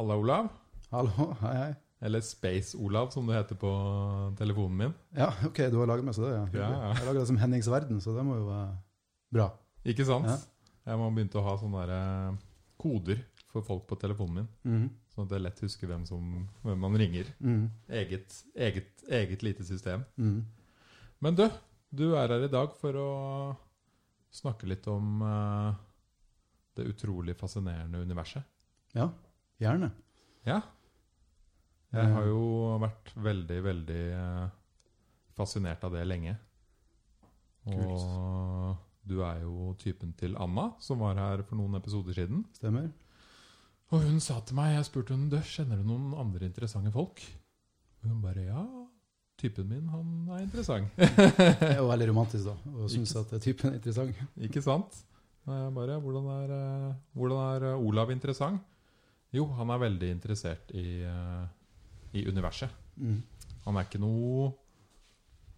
Halla, Olav. Hallo, hei, hei. Eller Space-Olav, som det heter på telefonen min. Ja, ok, du har laget meg så det, ja. Ja, ja. Jeg lager det som Hennings Verden, så det må jo være bra. Ikke sant? Ja. Jeg må begynne å ha sånne der, eh, koder for folk på telefonen min. Mhm. Sånn at det er lett å huske hvem, som, hvem man ringer. Mhm. Eget, eget, eget lite system. Mhm. Men du, du er her i dag for å snakke litt om uh, det utrolig fascinerende universet. Ja, gjerne. Ja. Jeg har jo vært veldig, veldig eh, fascinert av det lenge. Og du er jo typen til Anna, som var her for noen episoder siden. Stemmer. Og hun sa til meg, jeg spurte hun, «Du, kjenner du noen andre interessante folk? Og hun bare, ja, typen min, han er interessant. Det er jo veldig romantisk da, og synes at typen er interessant. Ikke sant? Bare, hvordan er, eh, hvordan er eh, Olav interessant? Jo, han er veldig interessert i, eh, i universet. Mm. Han er ikke noe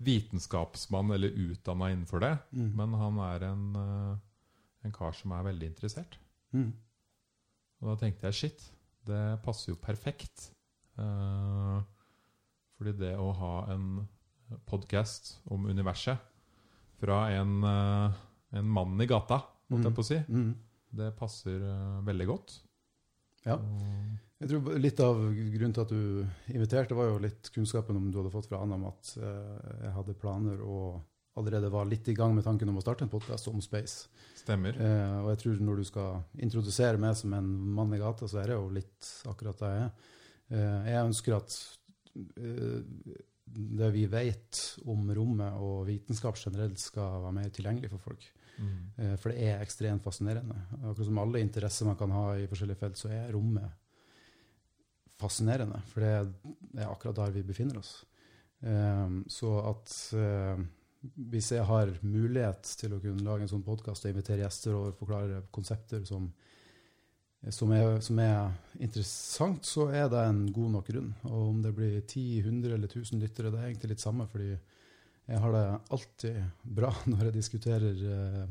vitenskapsmann eller utdanna innenfor det, mm. men han er en, eh, en kar som er veldig interessert. Mm. Og da tenkte jeg shit, det passer jo perfekt. Eh, fordi det å ha en podkast om universet fra en, eh, en mann i gata, holdt jeg Mhm. på å si, Mhm. det passer veldig godt. Ja. Jeg tror litt av grunnen til at du inviterte var jo litt kunnskapen om du hadde fått fra Anna om at eh, jeg hadde planer og allerede var litt i gang med tanken om å starte en podcast om space. Stemmer. Eh, og jeg tror når du skal introdusere meg som en mann i gata, så er det jo litt akkurat det jeg er. Eh, jeg ønsker at eh, det vi vet om rommet og vitenskap generelt skal være mer tilgjengelig for folk. Mm. Eh, for det er ekstremt fascinerende. Akkurat som alle interesser man kan ha i forskjellige felt, så er rommet fascinerende. For det er akkurat der vi befinner oss. Eh, så at eh, hvis jeg har mulighet til å kunne lage en sånn podkast og invitere gjester og forklare konsepter som, som, er, som er interessant, så er det en god nok grunn. Og om det blir 10, 100 eller 1000 lyttere, det er egentlig litt samme, fordi jeg har det alltid bra når jeg diskuterer eh,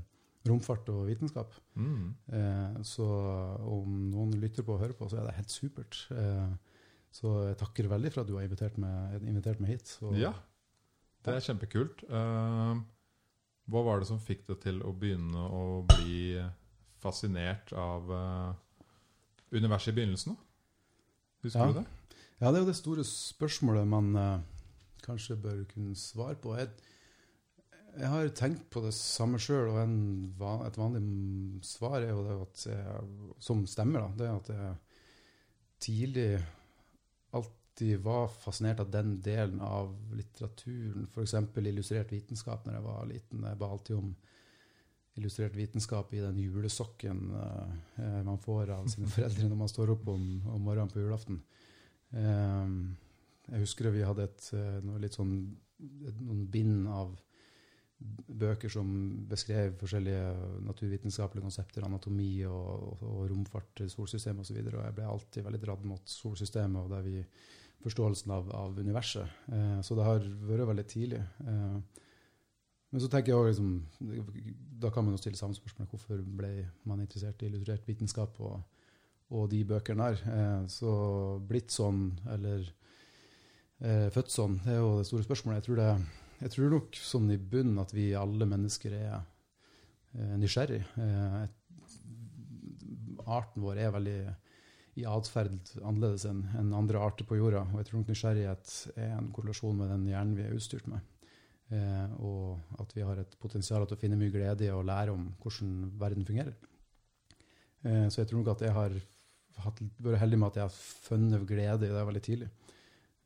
romfart og vitenskap. Mm. Eh, så om noen lytter på og hører på, så er det helt supert. Eh, så jeg takker veldig for at du har invitert meg, invitert meg hit. Og, Ja, det er kjempekult. Uh, hva var det som fikk deg til å begynne å bli fascinert av uh, universet i begynnelsen? Husker Ja. du det? Ja, det er jo det store spørsmålet man eh, kanskje bør kunne svare på. Jeg, jeg har tenkt på det samme sjøl, og en, et vanlig svar er jo det at jeg, som stemmer, da, det er at jeg tidlig alltid var fascinert av den delen av litteraturen, f.eks. illustrert vitenskap når jeg var liten. Jeg ba alltid om illustrert vitenskap i den julesokken uh, man får av sine foreldre når man står opp om, om morgenen på julaften. Ehm, jeg husker vi hadde et, eh, litt sånn, noen bind av bøker som beskrev forskjellige naturvitenskapelige konsepter, anatomi og, og, og romfart, solsystem osv. Og, og jeg ble alltid veldig dratt mot solsystemet og der vi, forståelsen av, av universet. Eh, så det har vært veldig tidlig. Eh, men så tenker jeg også, liksom, Da kan man jo stille samme spørsmål. Hvorfor ble man interessert i illustrert vitenskap og, og de bøkene der? Eh, så blitt sånn, eller eh, født sånn, det er jo det store spørsmålet. Jeg tror, det, jeg tror nok sånn i bunnen at vi alle mennesker er eh, nysgjerrig. Eh, arten vår er veldig i atferd annerledes enn en andre arter på jorda. Og jeg tror nok nysgjerrighet er en korrelasjon med den hjernen vi er utstyrt med. Eh, og at vi har et potensial til å finne mye glede i å lære om hvordan verden fungerer. Eh, så jeg tror nok at jeg har vært heldig med at jeg har funnet glede i det veldig tidlig.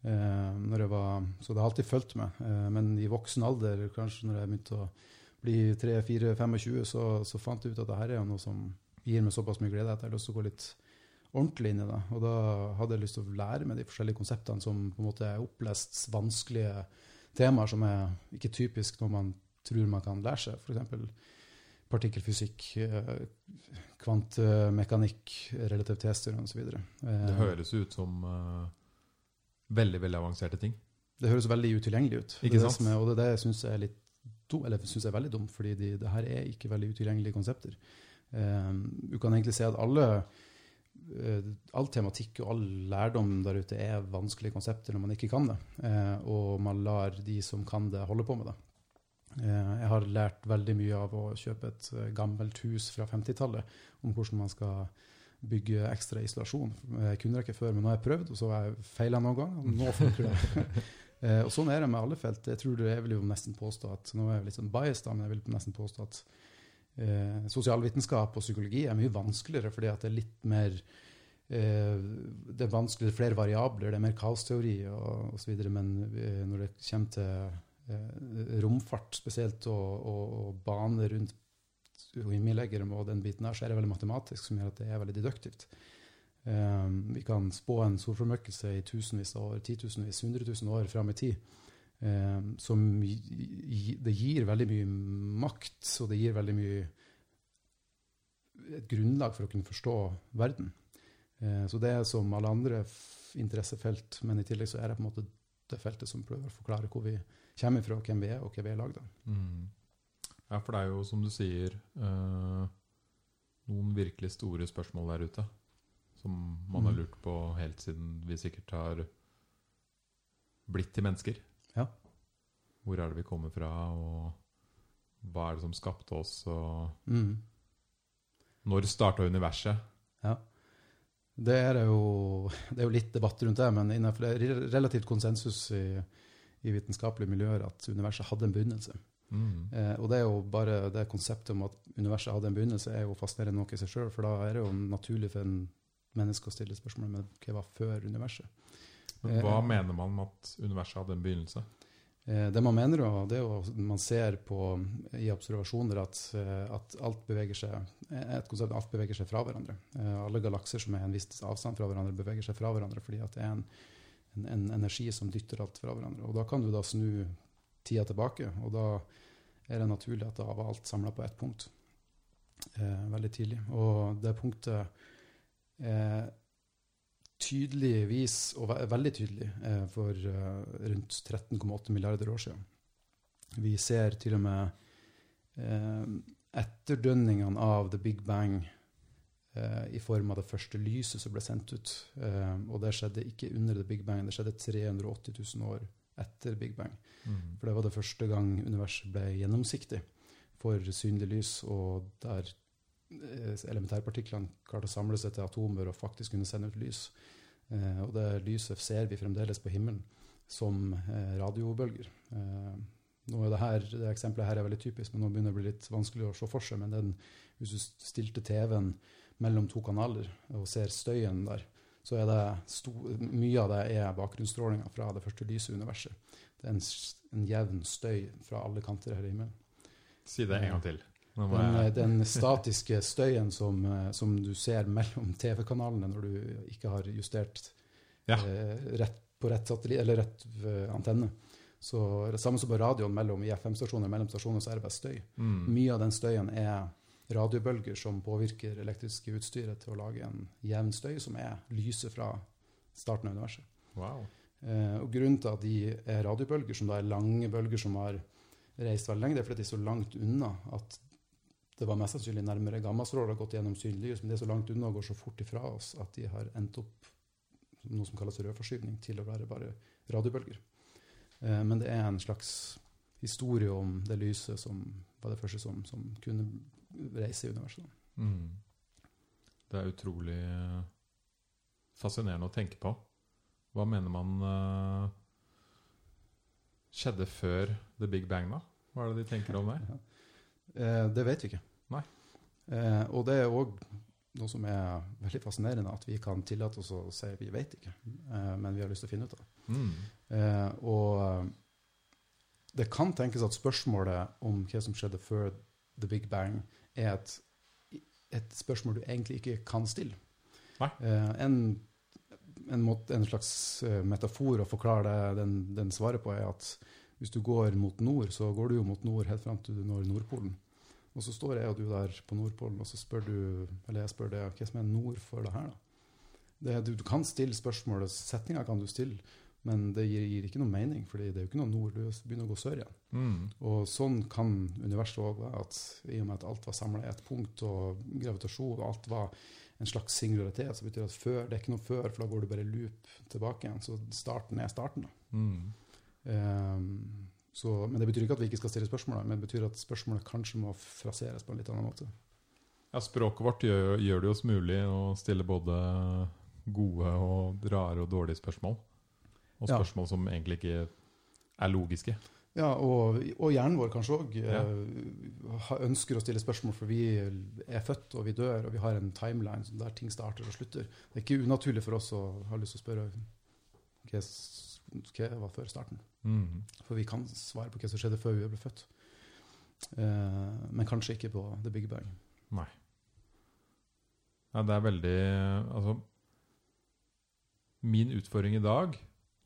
Eh, når jeg var, så det har alltid fulgt meg. Eh, men i voksen alder, kanskje når jeg begynte å bli 3-4-25, så, så fant jeg ut at det her er noe som gir meg såpass mye glede at jeg har lyst til å gå litt ordentlig inn i det. Og da hadde jeg lyst til å lære meg de forskjellige konseptene som på en måte er opplest vanskelige temaer som er ikke typisk når man tror man kan lære seg. F.eks. partikkelfysikk, eh, kvantemekanikk, relativitetsteori osv. Det høres ut som veldig veldig avanserte ting. Det høres veldig utilgjengelig ut. Ikke er det sant? er, og det det syns jeg er litt dum, eller synes jeg er veldig dumt, fordi de, det her er ikke veldig utilgjengelige konsepter. Eh, du kan egentlig se at alle eh, all tematikk og all lærdom der ute er vanskelige konsepter når man ikke kan det. Eh, og man lar de som kan det, holde på med det. Eh, jeg har lært veldig mye av å kjøpe et gammelt hus fra 50-tallet om hvordan man skal bygge ekstra isolasjon. Jeg kunne det ikke før, men nå har jeg prøvd, og så har jeg feila noen ganger. Nå funker det. Eh, og sånn er det med alle felt. Jeg tror det, jeg vil jo nesten påstå at nå er jeg litt sånn biased, da, men jeg vil nesten påstå at eh, sosialvitenskap og psykologi er mye vanskeligere fordi at det er litt mer eh, Det er vanskeligere, flere variabler, det er mer kaosteori og osv. Men eh, når det kommer til eh, romfart spesielt, og, og, og bane rundt himmelleggere og den biten der, så er det veldig matematisk, som gjør at det er veldig deduktivt. Um, vi kan spå en solformørkelse i tusenvis av år, titusenvis, hundretusen år fram i tid. Um, som det gir veldig mye makt, og det gir veldig mye et grunnlag for å kunne forstå verden. Uh, så det er som alle andre interessefelt, men i tillegg så er det på en måte det feltet som prøver å forklare hvor vi kommer fra, hvem vi er, og hva vi er lagd av. Mm. Ja, for det er jo, som du sier, eh, noen virkelig store spørsmål der ute. Som man har Mm. lurt på helt siden vi sikkert har blitt til mennesker. Ja. Hvor er det vi kommer fra, og hva er det som skapte oss, og Mm. når starta universet? Ja. Det er det jo, det er jo litt debatt rundt det, men innenfor det er relativt konsensus i, i vitenskapelige miljøer at universet hadde en begynnelse. Mm. Eh, og det er jo bare det konseptet om at universet hadde en begynnelse, er jo fascinerende nok i seg sjøl, for da er det jo naturlig for en menneske å stille spørsmål med hva var før universet. Men hva Eh, mener man med at universet hadde en begynnelse? Eh, det man mener, jo det er jo man ser på i observasjoner at, eh, at alt beveger seg eh, et konsept alt beveger seg fra hverandre. Eh, alle galakser som er en viss avstand fra hverandre, beveger seg fra hverandre fordi at det er en, en, en energi som dytter alt fra hverandre. Og da kan du da snu tida tilbake, og da er det naturlig at da var alt samla på ett punkt eh, veldig tidlig. Og det punktet er tydeligvis, og ve veldig tydelig, eh, for eh, rundt 13,8 milliarder år siden. Vi ser til og med eh, etterdønningene av the big bang eh, i form av det første lyset som ble sendt ut. Eh, og det skjedde ikke under the big bang, det skjedde 380 000 år etter big bang. Mm. For det var det første gang universet ble gjennomsiktig for synlig lys, og der eh, elementærpartiklene klarte å samle seg til atomer og faktisk kunne sende ut lys. Eh, og det lyset ser vi fremdeles på himmelen som eh, radiobølger. Eh, nå er det, her, det eksempelet her er veldig typisk, men nå begynner det å bli litt vanskelig å se for seg. Men den, hvis du stilte TV-en mellom to kanaler og ser støyen der, så er det sto, mye av det er bakgrunnsstrålinga fra det første lyset i universet. Det er en, en jevn støy fra alle kanter her i himmelen. Si det en gang til. Den, eh, den statiske støyen som, eh, som du ser mellom TV-kanalene når du ikke har justert Ja. eh, rett på rett eller rett eh, antenne. Så det samme som på radioen mellom i FM-stasjoner mellom stasjoner, så er det bare støy. mm. Mye av den støyen er radiobølger som påvirker elektriske utstyret til å lage en jevn støy, som er lyset fra starten av universet. Wow. Eh, og grunnen til at de er radiobølger, som da er lange bølger som har reist veldig lenge, det er fordi de er så langt unna at det var mest sannsynlig nærmere gammastråler har gått gjennom synlig lys, men det er så langt unna og går så fort ifra oss at de har endt opp noe som kalles rødforskyvning, til å være bare radiobølger. Eh, men det er en slags historie om det lyset som var det første som, som kunne reise i universet. Mm. Det er utrolig eh, fascinerende å tenke på. Hva mener man uh, skjedde før The Big Bang, da? Hva er det de tenker om det? Eh, det vet vi ikke. Eh, og det er òg noe som er veldig fascinerende, at vi kan tillate oss å si vi vet ikke, eh, men vi har lyst til å finne ut av det. Mm. Eh, og det kan tenkes at spørsmålet om hva som skjedde før The Big Bang, er et, et spørsmål du egentlig ikke kan stille. Eh, en, en, måte, en slags eh, metafor å forklare det, den, den svaret på, er at hvis du går mot nord, så går du jo mot nord helt fram til du når Nordpolen. Og så står jeg og du der på Nordpolen, og så spør du eller jeg spør deg, hva som er nord for det her. da? Det, du, du kan stille spørsmålet, setninga kan du stille, men det gir, gir ikke noe mening, for det er jo ikke noe nord. Du begynner å gå sør igjen. Mm. Og sånn kan universet òg være. at I og med at alt var samla i ett punkt, og gravitasjon og alt var en slags singularitet. så betyr det at før, Det er ikke noe før, for da går du bare loop tilbake igjen. Så starten er starten. da. Mm. Um, så, men Det betyr ikke at vi ikke skal stille spørsmål, men det betyr at spørsmålet kanskje må fraseres på en litt annen måte. Ja, språket vårt gjør, gjør det oss mulig å stille både gode og rare og dårlige spørsmål. Og Ja. spørsmål som egentlig ikke er logiske. Ja, og, og hjernen vår kanskje òg Ja. ønsker å stille spørsmål, for vi er født og vi dør, og vi har en timeline der ting starter og slutter. Det er ikke unaturlig for oss å ha lyst til å spørre hva, som hva var før starten. Mm. For vi kan svare på hva som skjedde før vi ble født. Eh, men kanskje ikke på The Big Bang. Nei. Ja, det er veldig Altså Min utfordring i dag,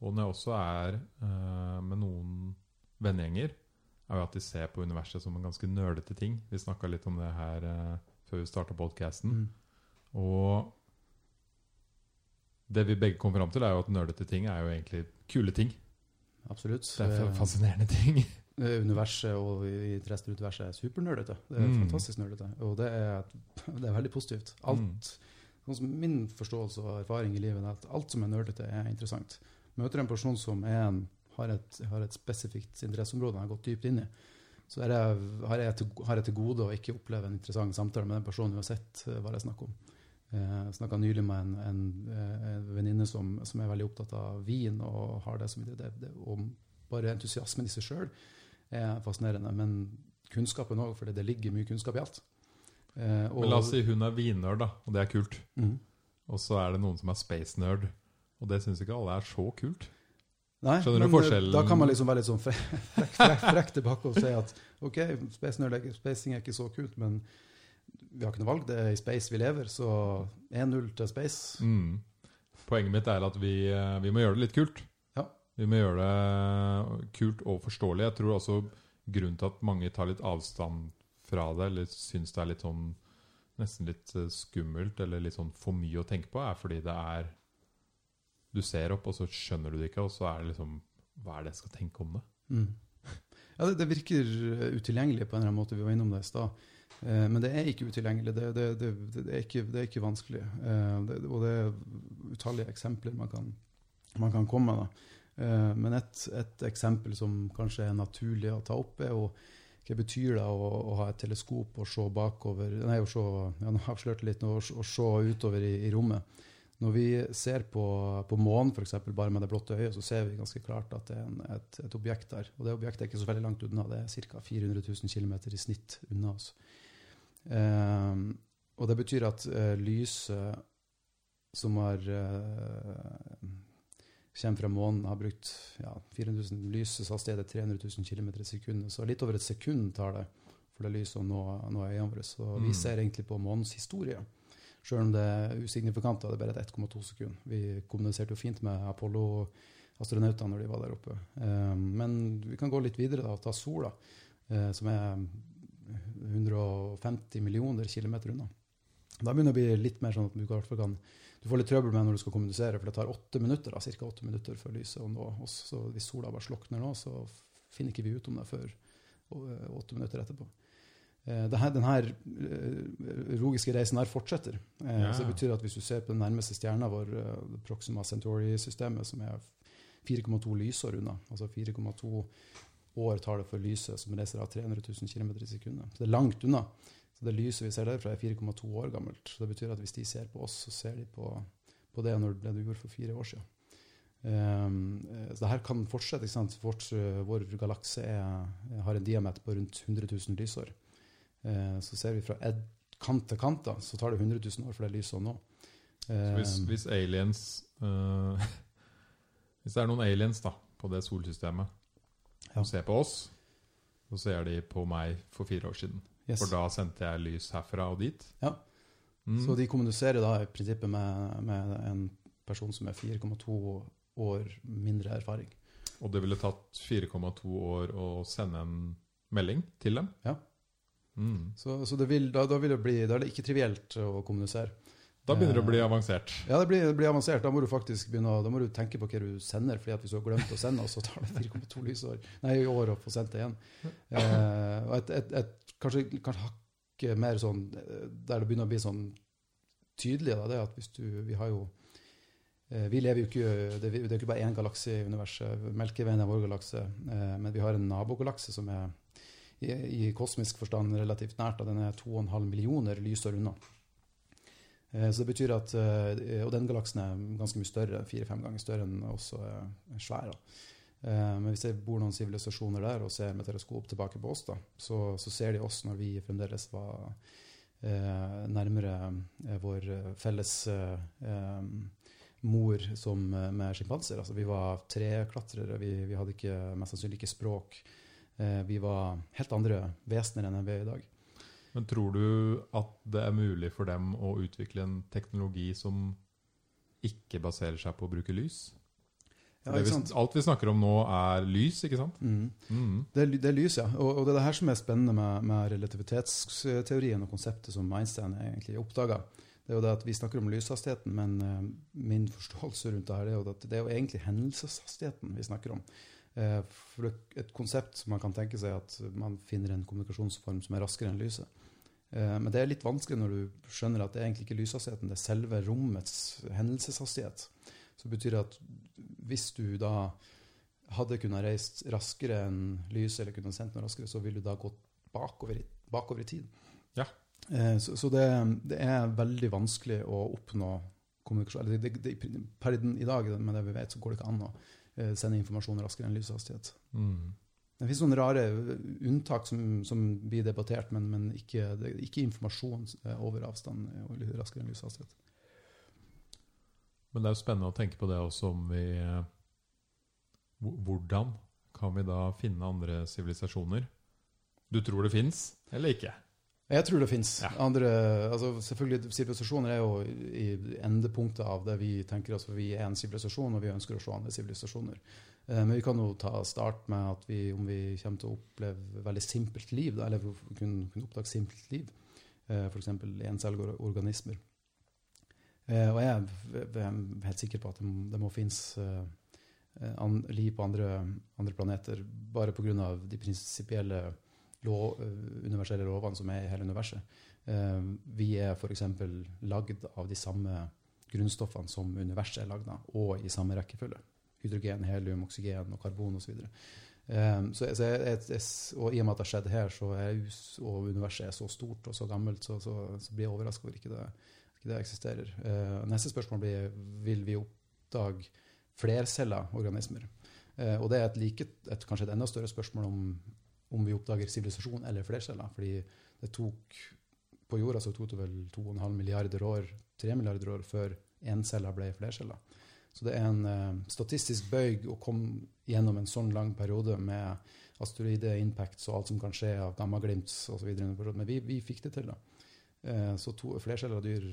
og når jeg også er uh, med noen vennegjenger, er jo at de ser på universet som en ganske nølete ting. Vi snakka litt om det her uh, før vi starta podkasten. Mm. Og det vi begge kom fram til, er jo at nølete ting er jo egentlig kule ting. Absolutt. Det er fascinerende ting. Universet og interesseuniverset er supernerdete. Det er Mm. fantastisk nerdete. Og det er, det er veldig positivt. Alt, sånn som Min forståelse og erfaring i livet er at alt som er nerdete, er interessant. Møter en person som en, har, et, har et spesifikt interesseområde han har gått dypt inn i, så jeg, har, jeg til, har jeg til gode å ikke oppleve en interessant samtale med den personen uansett eh, hva det er snakk om. Eh, Jeg snakka nylig med en, en, eh, en venninne som, som er veldig opptatt av vin og har det som det, og bare entusiasmen i seg sjøl er fascinerende. Men kunnskapen òg, for det, det ligger mye kunnskap i alt. Eh, og- Men la oss si hun er vinnerd, da, og det er kult. Mm. Og så er det noen som er space nerd, og det syns ikke alle er så kult. Nei, Skjønner men, eh, forskjellen? Da kan man liksom være litt sånn frekk, frekk, frekk, frekk tilbake og si at OK, spacing er ikke så kult, men vi har ikke noe valg. Det er i space vi lever, så 1-0 til space. Mm. Poenget mitt er at vi, eh, vi må gjøre det litt kult. Ja. Vi må gjøre det kult og forståelig. Jeg tror også grunnen til at mange tar litt avstand fra det, eller syns det er litt sånn nesten litt eh, skummelt eller litt sånn for mye å tenke på, er fordi det er Du ser opp, og så skjønner du det ikke, og så er det liksom Hva er det jeg skal tenke om det? Mm. Ja, det, det virker utilgjengelig på en eller annen måte. Vi var innom det i stad. Eh, men det er ikke utilgjengelig. Det, det, det, er, ikke, er ikke vanskelig. Eh, og det er utallige eksempler man kan, man kan komme med. Eh, men et, et eksempel som kanskje er naturlig å ta opp, er jo hva betyr det å, å ha et teleskop og se bakover Nei, å se, ja, nå avslørte litt nå, å, å se utover i, i rommet. Når vi ser på, på månen, f.eks., bare med det blotte øyet, så ser vi ganske klart at det er en, et, et objekt der. Og det objektet er ikke så veldig langt unna. Det er ca. 400 000 km i snitt unna oss. Ehm, og det betyr at eh, lyset som har eh, kommer fra månen, har brukt ja, 400 000 Lysets hastighet er 300 000 km i sekundet. Så litt over et sekund tar det for det lyset å nå, nå øynene våre. Så vi Mm. ser egentlig på månens historie. Selv om det er usignifikant, det er bare et 1,2 sekunder. Vi kommuniserte jo fint med Apollo-astronautene når de var der oppe. Ehm, men vi kan gå litt videre da, og ta sola, eh, som er 150 millioner kilometer unna. Da begynner det å bli litt mer sånn at du, kan, du får litt trøbbel med når du skal kommunisere, for det tar åtte minutter, da, cirka åtte minutter før lyset å nå oss. Så hvis sola bare slukner nå, så finner ikke vi ut om det før eh, åtte minutter etterpå. Eh, denne her, den eh, logiske reisen her fortsetter. Eh, Ja. Så det betyr at hvis du ser på den nærmeste stjerna vår, Proxima Centauri-systemet, som er 4,2 lysår unna, altså 4,2 år tar det for lyset som reiser av 300 000 km i sekundet. Så det er langt unna. Så det lyset vi ser derfra, er 4,2 år gammelt. Så det betyr at hvis de ser på oss, så ser de på, på det når det du gjorde for fire år siden. Um, så det her kan fortsette. Vårt, vår galakse har en diameter på rundt 100 000 lysår. Eh, så ser vi fra ed, kant til kant, da, så tar det 100 000 år for det lyset å nå. Så hvis, Um, hvis aliens uh, Hvis det er noen aliens da på det solsystemet Ja. som ser på oss, så ser de på meg for fire år siden. yes. For da sendte jeg lys herfra og dit. Ja. Mm. Så de kommuniserer da i prinsippet med, med en person som er 4,2 år mindre erfaring. Og det ville tatt 4,2 år å sende en melding til dem. Ja. Mm. Så, så det vil, da, da, vil det bli, da er det ikke trivielt å kommunisere. Da begynner det å bli Eh, avansert. Ja, det blir, det blir avansert. Da må du faktisk begynne da må du tenke på hva du sender. fordi at hvis du har glemt å sende, så tar det 4,2 lysår nei, i år å få sendt det igjen. Eh, og et, et, et, kanskje, kanskje hakket mer sånn der det begynner å bli sånn tydelig, da, det er at hvis du Vi har jo eh, vi lever jo ikke Det er ikke bare én galakse i universet. Melkeveien er vår galakse. Eh, men vi har en nabogalakse som er i, kosmisk forstand relativt nært. Den er 2,5 millioner lysår unna. Så det betyr at, Og den galaksen er ganske mye større, fire-fem ganger større enn også er svær. Men hvis det bor noen sivilisasjoner der og ser med teleskop tilbake på oss, da, så, så ser de oss når vi fremdeles var Eh, nærmere eh, vår felles eh, mor som med sjimpanser. Altså, vi var treklatrere, vi, vi, hadde ikke, mest sannsynlig ikke språk. Vi var helt andre vesener enn vi er i dag. Men tror du at det er mulig for dem å utvikle en teknologi som ikke baserer seg på å bruke lys? Ja, vi, alt vi snakker om nå, er lys, ikke sant? Mm. Mm. Det, er, det, er, lys, ja. Og, og, det er det her som er spennende med, med relativitetsteorien og konseptet som Einstein egentlig oppdaga. Det er jo det at Vi snakker om lyshastigheten, men uh, min forståelse rundt det her er jo at det er jo egentlig hendelseshastigheten vi snakker om. Uh, er Et konsept som man kan tenke seg at man finner en kommunikasjonsform som er raskere enn lyset. Uh, men det er litt vanskelig når du skjønner at det er egentlig ikke lyshastigheten, det er selve rommets hendelseshastighet. Så betyr det at hvis du da hadde kunnet reist raskere enn lyset, eller kunne sendt noe raskere, så ville du da gått bakover i, bakover i tid. Ja. Eh, så, så det, det, er veldig vanskelig å oppnå kommunikasjon. Eller det, det, per i dag, med det vi vet, så går det ikke an å eh, sende informasjon raskere enn lyshastighet. Mm. Det finnes noen rare unntak som, som blir debattert, men, men ikke, ikke, informasjon eh, over avstand raskere enn lyshastighet. Men det er jo spennende å tenke på det også om vi eh, Hvordan kan vi da finne andre sivilisasjoner? Du tror det fins, eller ikke? Jeg tror det fins. Ja. Altså, selvfølgelig, Sivilisasjoner er jo i endepunktet av det vi tenker oss, for vi er en sivilisasjon, og vi ønsker å se andre sivilisasjoner. Eh, men vi kan jo ta start med at vi, om vi kommer til å oppleve veldig simpelt liv, da, eller kunne, kunne oppdage simpelt liv, eh, f.eks. encellorganismer. Eh, og jeg er helt sikker på at det, må finnes liv på andre, andre planeter bare pga. de prinsipielle lov, universelle lovene som er i hele universet. Eh, vi er f.eks. lagd av de samme grunnstoffene som universet er lagd av, og i samme rekkefølge. Hydrogen, helium, oksygen og karbon osv. Um, så, så og I og med at det har skjedd her, er, og universet er så stort og så gammelt, så, så, så blir jeg overraska over ikke det ikke det eksisterer. Neste spørsmål blir vil vi oppdage flercella organismer. Og det er et, like, et, kanskje et enda større spørsmål om, om vi oppdager sivilisasjon eller flerceller. fordi det tok på jorda så tok det vel 2,5 milliarder år, 3 milliarder år før énceller ble flerceller. Så det er en uh, statistisk bøyg å komme gjennom en sånn lang periode med asteroide-impacts og alt som kan skje av gammaglimt osv. Men vi, vi, fikk det til. da. Uh, så to, flercella dyr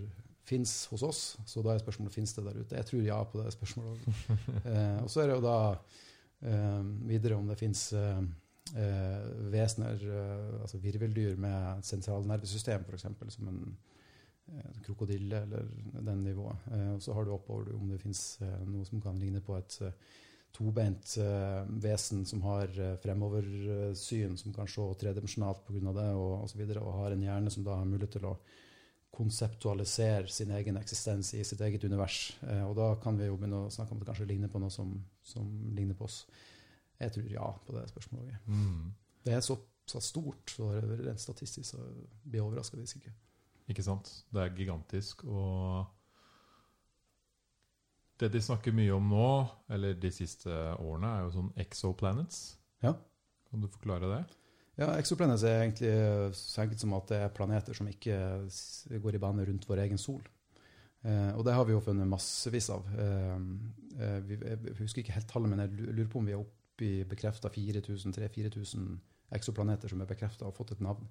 fins hos oss, så da er spørsmålet fins det der ute. Jeg tror ja på det spørsmålet. Uh, og så er det jo da videre om det fins eh, eh, vesener, eh, altså virveldyr med sentralnervesystem, f.eks., som en krokodille eller den nivået. og så har du oppover om det fins noe som kan ligne på et tobeint uh, vesen som har fremoversyn, som kan se tredimensjonalt pga. det, og osv., og, og har en hjerne som da har mulighet til å konseptualisere sin egen eksistens i sitt eget univers. Eh, og da kan vi jo begynne å snakke om det kanskje ligner på noe som, som ligner på oss. Jeg tror ja på det spørsmålet. Mm. Det er såpass stort, så rent statistisk så blir jeg overraska hvis ikke. Ikke sant. Det er gigantisk. og det de snakker mye om nå, eller de siste årene, er jo sånn exoplanets. Ja. Kan du forklare det? Ja, Exoplanets er egentlig så enkelt som at det er planeter som ikke går i bane rundt vår egen sol. Eh, og det har vi jo funnet massevis av. Eh, eh vi, jeg husker ikke helt tallet, men jeg lurer på om vi er i bekrefta 4000-4000 eksoplaneter som er bekrefta og har fått et navn.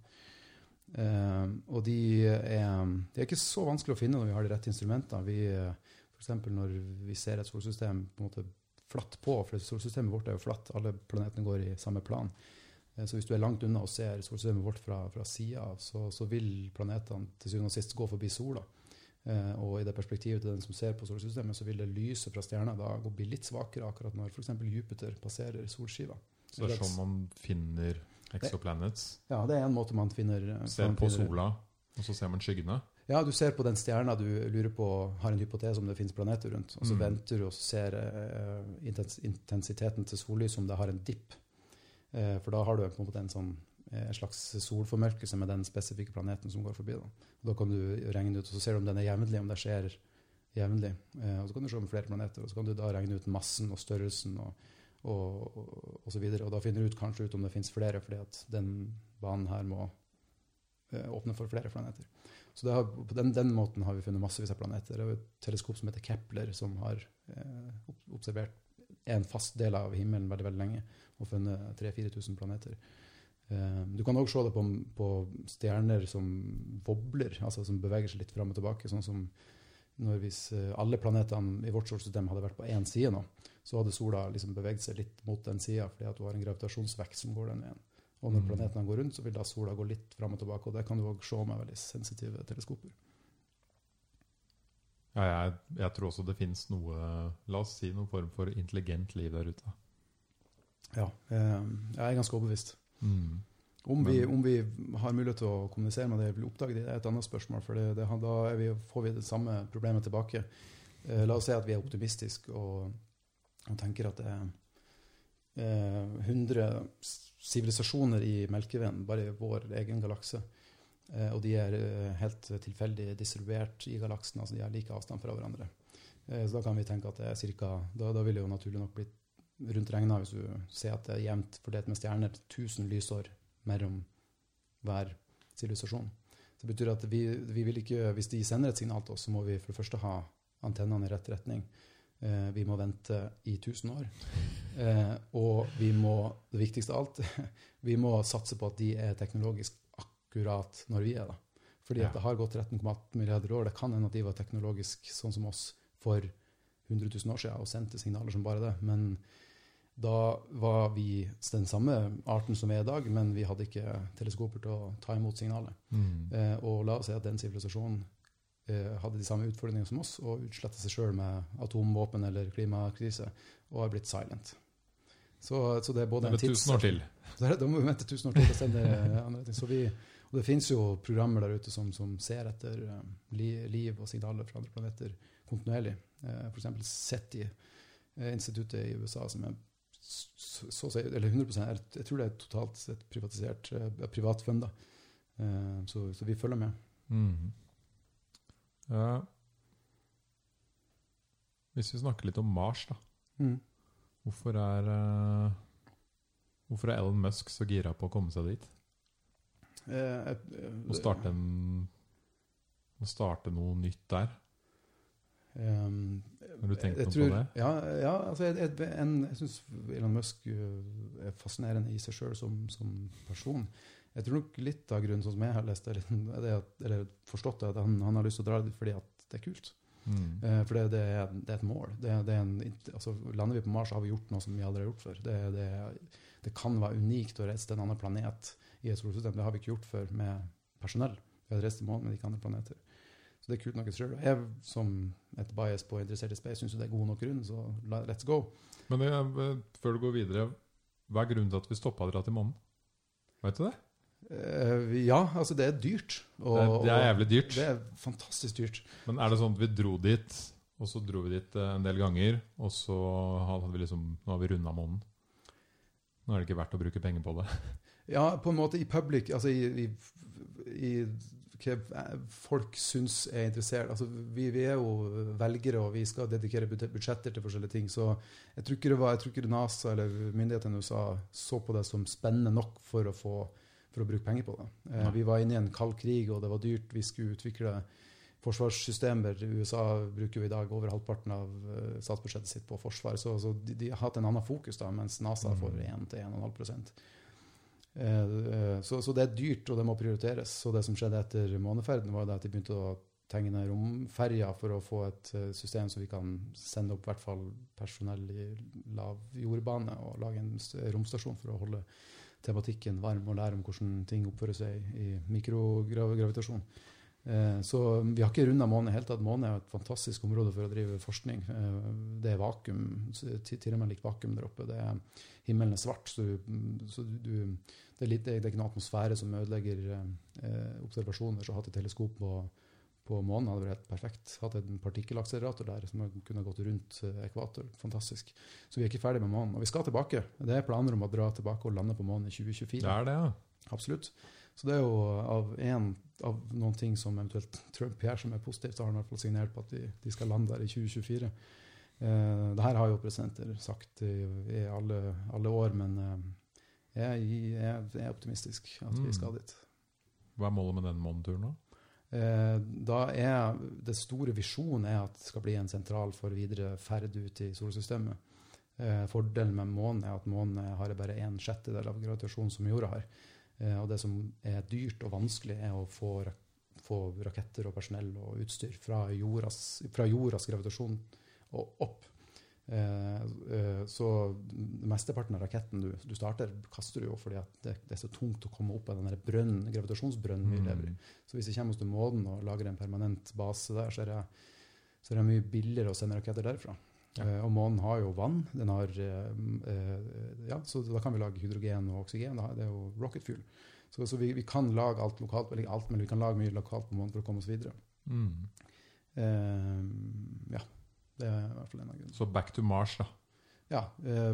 Uh, og de er, de er, ikke så vanskelig å finne når vi har de rette instrumentene. Vi F.eks. når vi ser et solsystem på en måte flatt på, for solsystemet vårt er jo flatt, alle planetene går i samme plan. Eh, så hvis du er langt unna og ser solsystemet vårt fra, fra sida så, så, vil planetene til syvende og sist gå forbi sola. Eh, og i det perspektivet til den som ser på solsystemet, så vil det lyset fra stjerna da gå bli litt svakere akkurat når f.eks. Jupiter passerer solskiva. Så det er sånn man finner exoplanets? ja, det er en måte man finner Ser på sola, og så ser man skyggene? Ja, du ser på den stjerna du lurer på, har en hypotese om det finnes planeter rundt, og så Mm. venter du og ser eh, intens intensiteten til sollys om det har en dipp. Eh, for da har du på en måte en sånn eh, slags solformørkelse med den spesifikke planeten som går forbi. Da, da kan du regne ut, og så ser du om den er jevnlig, om det skjer jevnlig. Eh, og så kan du se om flere planeter, og så kan du da regne ut massen og størrelsen og, og, og, og så videre. Og da finner du ut, kanskje ut om det finnes flere, fordi at den banen her må eh, åpne for flere planeter. Så har, på den, den måten har vi funnet massevis av planeter. Det er et teleskop som heter Kepler, som har eh, observert en fast del av himmelen veldig veldig lenge og funnet 3000-4000 planeter. Eh, du kan òg se det på, på stjerner som wobler altså som beveger seg litt fram og tilbake. sånn som når Hvis eh, alle planetene i vårt solsystem hadde vært på én side nå, så hadde sola liksom beveget seg litt mot den sida fordi at du har en gravitasjonsvekt som går den veien. Og når Mm. planetene går rundt, så vil da sola gå litt fram og tilbake. Og det kan du òg se med veldig sensitive teleskoper. Ja, jeg, jeg tror også det finnes noe La oss si noen form for intelligent liv der ute. Ja, eh, jeg er ganske overbevist. Mm. Om vi, om vi har mulighet til å kommunisere med det eller oppdage det, er et annet spørsmål. For det, det, da vi, får vi det samme problemet tilbake. Eh, la oss si at vi er optimistiske og, og tenker at det er eh, 100 sivilisasjoner i Melkeveien, bare i vår egen galakse. Eh, og de er eh, helt tilfeldig distribuert i galaksen, altså de har like avstand fra hverandre. Eh, så da kan vi tenke at det er cirka, da, da vil det jo naturlig nok bli rundt regna hvis du ser at det er jevnt fordelt med stjerner 1000 lysår mellom hver sivilisasjon. Så det betyr at vi, vi vil ikke, Hvis de sender et signal til oss, så må vi for det første ha antennene i rett retning. Eh, vi må vente i 1000 år. Eh, og vi må, det viktigste av alt, vi må satse på at de er teknologisk akkurat når vi er det. Fordi Ja. at det har gått 13,8 milliarder år. Det kan hende at de var teknologisk sånn som oss for 100 000 år siden og sendte signaler som bare det. Men da var vi den samme arten som vi er i dag, men vi hadde ikke teleskoper til å ta imot signalet. Mm. Eh, og la oss si at den sivilisasjonen eh, hadde de samme utfordringene som oss, og utsletta seg sjøl med atomvåpen eller klimakrise, og har blitt silent. Så, så det er både Det en tids... 1000 år til. Da må vi vente 1000 år til å sende andre ting. Så vi, og det finnes jo programmer der ute som, som ser etter eh, liv og signaler fra andre planeter kontinuerlig. Eh, F.eks. SETI, eh, instituttet i USA, som er så, så, å si- eller 100 er- Jeg tror det er totalt sett privatisert, eh, privatfunda. Eh, så, så vi følger med. Mm. Ja. Hvis vi snakker litt om Mars, da. Hvorfor er eh, Hvorfor er Elon Musk så gira på å komme seg dit? Eh, eh, Å starte, en, å starte noe nytt der? Um, Har du tenkt noe tror, på det? Ja, ja altså jeg, jeg, jeg syns Elon Musk uh, er fascinerende i seg sjøl som, som person. Jeg tror nok litt av grunnen, sånn som jeg har lest det, at, eller forstått det, at han, han har lyst til å dra dit fordi at det er kult. Mm. Uh, for det, det, er, det er et mål. Det, det en, altså, lander vi på Mars, har vi gjort noe som vi aldri har gjort før. Det, det, det kan være unikt å reise til en annen planet i et solsystem. Det har vi ikke gjort før med personell. Vi har reist til månen, med ikke andre planeter. Så det er kult nok i seg sjøl. Jeg som et bias på interessert i space syns det er god nok grunn, så let's go. Men det, eh, før du går videre, hva er grunnen til at vi stoppa dere til månen? Vet du det? Uh, ja, altså det er dyrt. Og, Det er, det er jævlig dyrt. Det er fantastisk dyrt. Men er det sånn at vi dro dit, og så dro vi dit eh, en del ganger, og så hadde vi liksom Nå har vi runda månen. Nå er det ikke verdt å bruke penger på det. Ja, på en måte i public, altså i, i, i hva folk syns er interessert. Altså, vi, vi er jo velgere, og vi skal dedikere budsjetter til forskjellige ting. Så jeg tror ikke det var, jeg tror ikke NASA eller myndighetene i USA så på det som spennende nok for å, få, for å bruke penger på det. Eh, vi var inne i en kald krig, og det var dyrt. Vi skulle utvikle forsvarssystemer. USA bruker jo i dag over halvparten av eh, statsbudsjettet sitt på forsvar. Så, så de, de har hatt en annen fokus, da, mens NASA Mm. får 1-1,5 Eh, eh, Så, så det er dyrt, og det må prioriteres. Så det som skjedde etter måneferden, var at de begynte å tegne romferjer for å få et eh, system så vi kan sende opp hvert fall personell i lav jordbane og lage en romstasjon for å holde tematikken varm og lære om hvordan ting oppfører seg i mikrogravitasjon. Eh, Så vi har ikke runda månen i det hele tatt. Månen er et fantastisk område for å drive forskning. Eh, Det er vakuum, til og med litt vakuum der oppe. Det er, himmelen er svart, så, du, så du, det er, litt, det er ikke noen atmosfære som ødelegger eh, observasjoner. Så har hatt et teleskop på, på månen hadde vært helt perfekt. Hatt en partikkelakselerator der som kunne gått rundt eh, ekvator. Fantastisk. Så vi er ikke ferdig med månen. Og vi skal tilbake. Det er planer om å dra tilbake og lande på månen i 2024. Det er det, ja. Absolutt. Så det er jo av, en, av noen ting som eventuelt Trump gjør som er positivt, så har han i hvert fall signert på at de, de skal lande der i 2024. Eh, det her har jo presidenter sagt i, i alle, alle, år, men eh, jeg, jeg, er optimistisk at vi Mm. skal dit. Hva er målet med den måneturen da? Eh, da er Det store visjonen er at det skal bli en sentral for videre ferd ut i solsystemet. Eh, fordelen med månen er at månen har bare en sjettedel av gravitasjonen som jorda har. Eh, og det som er dyrt og vanskelig, er å få, få raketter og personell og utstyr fra jordas, fra jordas gravitasjon og opp. Eh, eh, så mesteparten av raketten du, du starter, kaster du jo fordi det, det er så tungt å komme opp av den brønnen, gravitasjonsbrønnen vi lever i. Så hvis jeg kommer oss til månen og lager en permanent base der, så er det, så er det mye billigere å sende raketter derfra. Ja. Eh, og månen har jo vann. Den har, eh, eh, ja, så da kan vi lage hydrogen og oksygen. Det er jo rocket fuel. Så, så vi, vi kan lage alt lokalt, eller alt, men vi kan lage mye lokalt på månen for å komme oss videre. Mm. Ja, det er i hvert fall en av grunnene. Så back to Mars, da. Ja,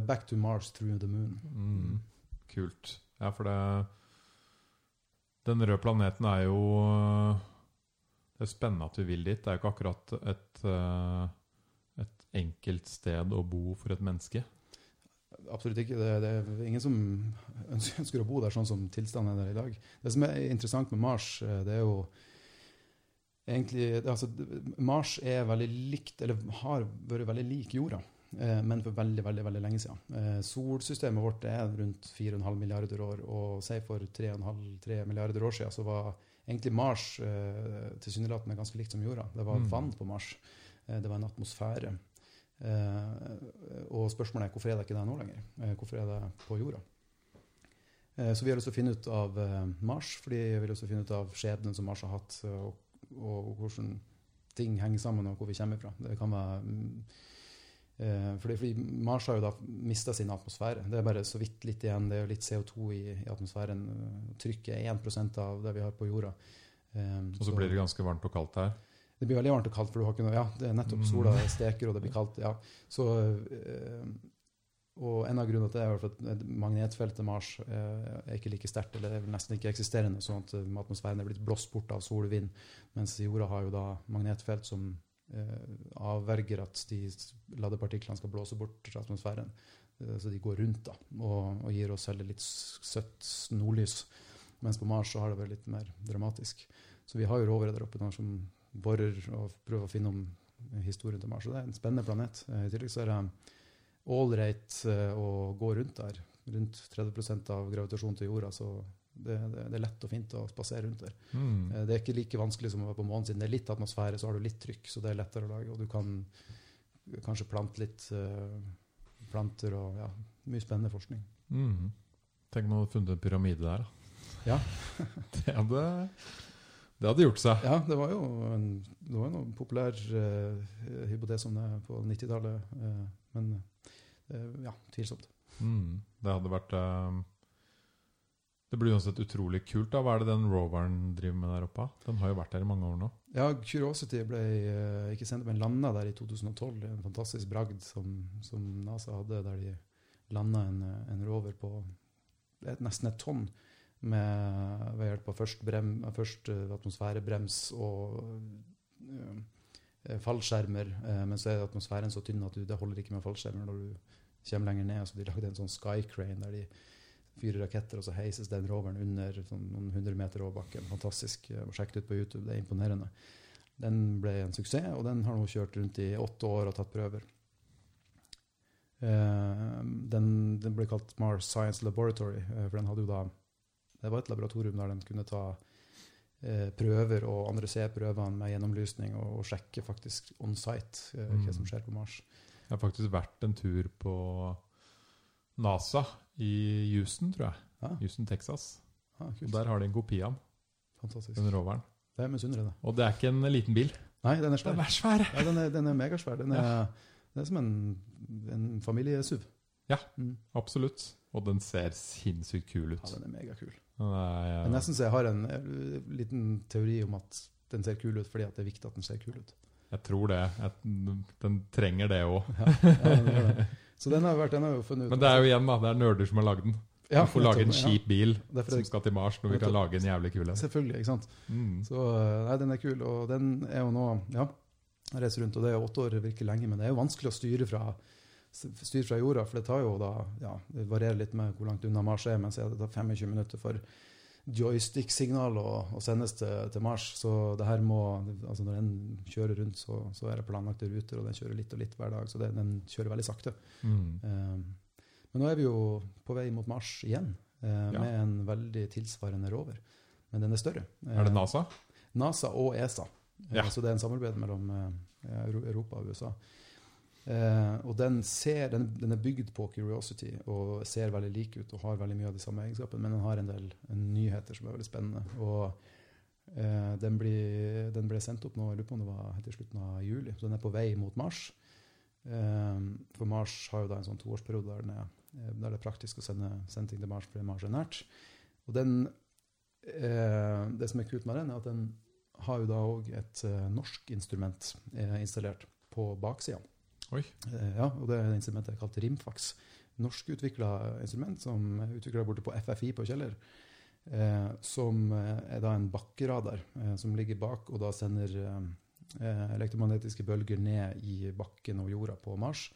back to Mars through the moon. Mm. Kult. Ja, for det Den røde planeten er jo Det er spennende at vi vil dit. Det er jo ikke akkurat et, uh, enkelt sted å bo for et menneske. Absolutt ikke. Det, det er ingen som ønsker, å bo der sånn som tilstanden er der i dag. Det som er interessant med Mars, eh, det er jo egentlig altså, Mars er veldig likt, eller har vært veldig lik jorda, eh, men for veldig veldig, veldig lenge siden. Eh, solsystemet vårt er rundt 4,5 milliarder år, og si for 3,5-3 milliarder år siden så var egentlig Mars tilsynelatende ganske likt som jorda. Det var Mm. vann på Mars. Det var en atmosfære. Eh, og spørsmålet er hvorfor er det ikke det nå lenger? Eh, hvorfor er det på jorda? Eh, så vi har lyst til å finne ut av Mars, fordi vi har lyst til å finne ut av skjebnen som Mars har hatt, og, og, og hvordan ting henger sammen, og hvor vi kommer fra. Det kan være mm, fordi, fordi Mars har jo da mista sin atmosfære. Det er bare så vidt litt igjen. Det er jo litt CO2 i, i atmosfæren. Trykket er 1 av det vi har på jorda. Og så blir det ganske varmt og kaldt her. Det blir veldig varmt og kaldt, for du har ikke noe Ja, det er nettopp Mm. sola steker, og det blir kaldt. Ja. Så, eh, og en av grunnene til det er at magnetfeltet Mars eh, er ikke like sterkt, eller er vel nesten ikke eksisterende, sånn at eh, atmosfæren er blitt blåst bort av sol og vind. Mens jorda har jo da magnetfelt som avverger at de ladepartiklene skal blåse bort fra atmosfæren. Så de går rundt da, og, og gir oss heller litt søtt nordlys. Mens på Mars så har det vært litt mer dramatisk. Så vi har jo rovere der oppe som borer og prøver å finne om historien til Mars. Så det er en spennende planet. Eh, I tillegg så er det ålreit å gå rundt der. Rundt 30% av gravitasjonen til jorda, så det, det, det er lett og fint å spasere rundt der. Mm. Eh, Det er ikke like vanskelig som å være på månen, siden det er litt atmosfære, så har du litt trykk, så det er lettere å lage. Og du kan kanskje plante litt uh, planter og ja, mye spennende forskning. Mm. Tenk om du hadde funnet en pyramide der, da. Ja. det, hadde, det hadde gjort seg. Ja, det var jo en, det var en populær uh, hypotese om det på 90-tallet, Uh, men uh, ja, tvilsomt. Mm. Det hadde vært eh, Det blir uansett utrolig kult. da Hva er det den roveren driver med der oppe? Den har jo vært der i mange år nå. Ja, Curiosity ble eh, ikke sendt, men landa der i 2012. En fantastisk bragd som, som NASA hadde, der de landa en, en rover på et, nesten et tonn med, ved hjelp av først, brem, først eh, atmosfærebrems og øh, fallskjermer. Øh, men så er atmosfæren så tynn at du, det holder ikke med fallskjermer når du kommer lenger ned. Så de lagde en sånn skycrane der de fyrer raketter, og så heises den roveren under sånn, noen hundre meter over bakken. Fantastisk. Sjekk det ut på YouTube, det er imponerende. Den ble en suksess, og den har nå kjørt rundt i åtte år og tatt prøver. Uh, den, den ble kalt Mars Science Laboratory, uh, for den hadde jo da Det var et laboratorium der de kunne ta eh, prøver og analysere prøvene med gjennomlysning og, og sjekke faktisk on site eh, hva Mm. som skjer på Mars. Jeg har faktisk vært en tur på NASA i Houston, tror jeg. Ja, Houston, Texas. ah, Og der har de en kopi av den, roveren. Det er misunnelig, det. Og det er ikke en liten bil. Nei, den er Den svær. er svær! Ja, den er, den er megasvær. Den er, det er som en, en familiesuv. Ja. Mm. Absolutt. Og den ser sinnssykt kul ut. Ja, den er megakul. Er, Det er nesten så jeg har en eh, liten teori om at den ser kul ut fordi det er viktig at den ser kul ut. Jeg tror det. Jeg, den trenger det òg. Ja, ja. Så den har, vært, den har jo funnet ut Men det er jo igjen, da. Det er nerder som har lagd den. Ja, får lage en kjip bil ja. som skal til Mars, når vi kan lage en jævlig kul en. Selvfølgelig, ikke sant. Mm. Så eh, nei, den er kul, og den er jo nå Ja, jeg reiser rundt, og det er åtte år, virker lenge, men det er jo vanskelig å styre fra, styre fra jorda, for det tar jo da Ja, det varierer litt med hvor langt unna Mars er, men så er det da 25 minutter for joystick-signal å, å sendes til, til Mars. Så det her må Altså når den kjører rundt, så, så er det planlagte ruter, og den kjører litt og litt hver dag, så det, den kjører veldig sakte. Mm. Eh, men nå er vi jo på vei mot Mars igjen, uh, Ja. med en veldig tilsvarende rover. Men den er større. Er det Eh, NASA? NASA og ESA. Eh, Ja. Så det er en samarbeid mellom Europa og USA. Eh, og den, ser, den, den er bygd på Curiosity og ser veldig lik ut og har veldig mye av de samme egenskapene, men den har en del nyheter som er veldig spennende. Og eh, den, blir, den ble sendt opp nå, jeg lurer på om det var til slutten av juli, så den er på vei mot Mars. Eh, for Mars har jo da en sånn toårsperiode der, er, eh, der det er praktisk å sende, sende ting til Mars fordi Mars er nært. Og den, eh, det som er kult med den, er at den har jo da òg et eh, norsk instrument installert på baksida. Oi. Eh, ja, og det er instrumentet kalt Rimfax. Norskutvikla instrument som er utvikla borte på FFI på Kjeller. Eh, som eh, er da en bakkeradar eh, som ligger bak og da sender eh, eh, elektromagnetiske bølger ned i bakken og jorda på Mars.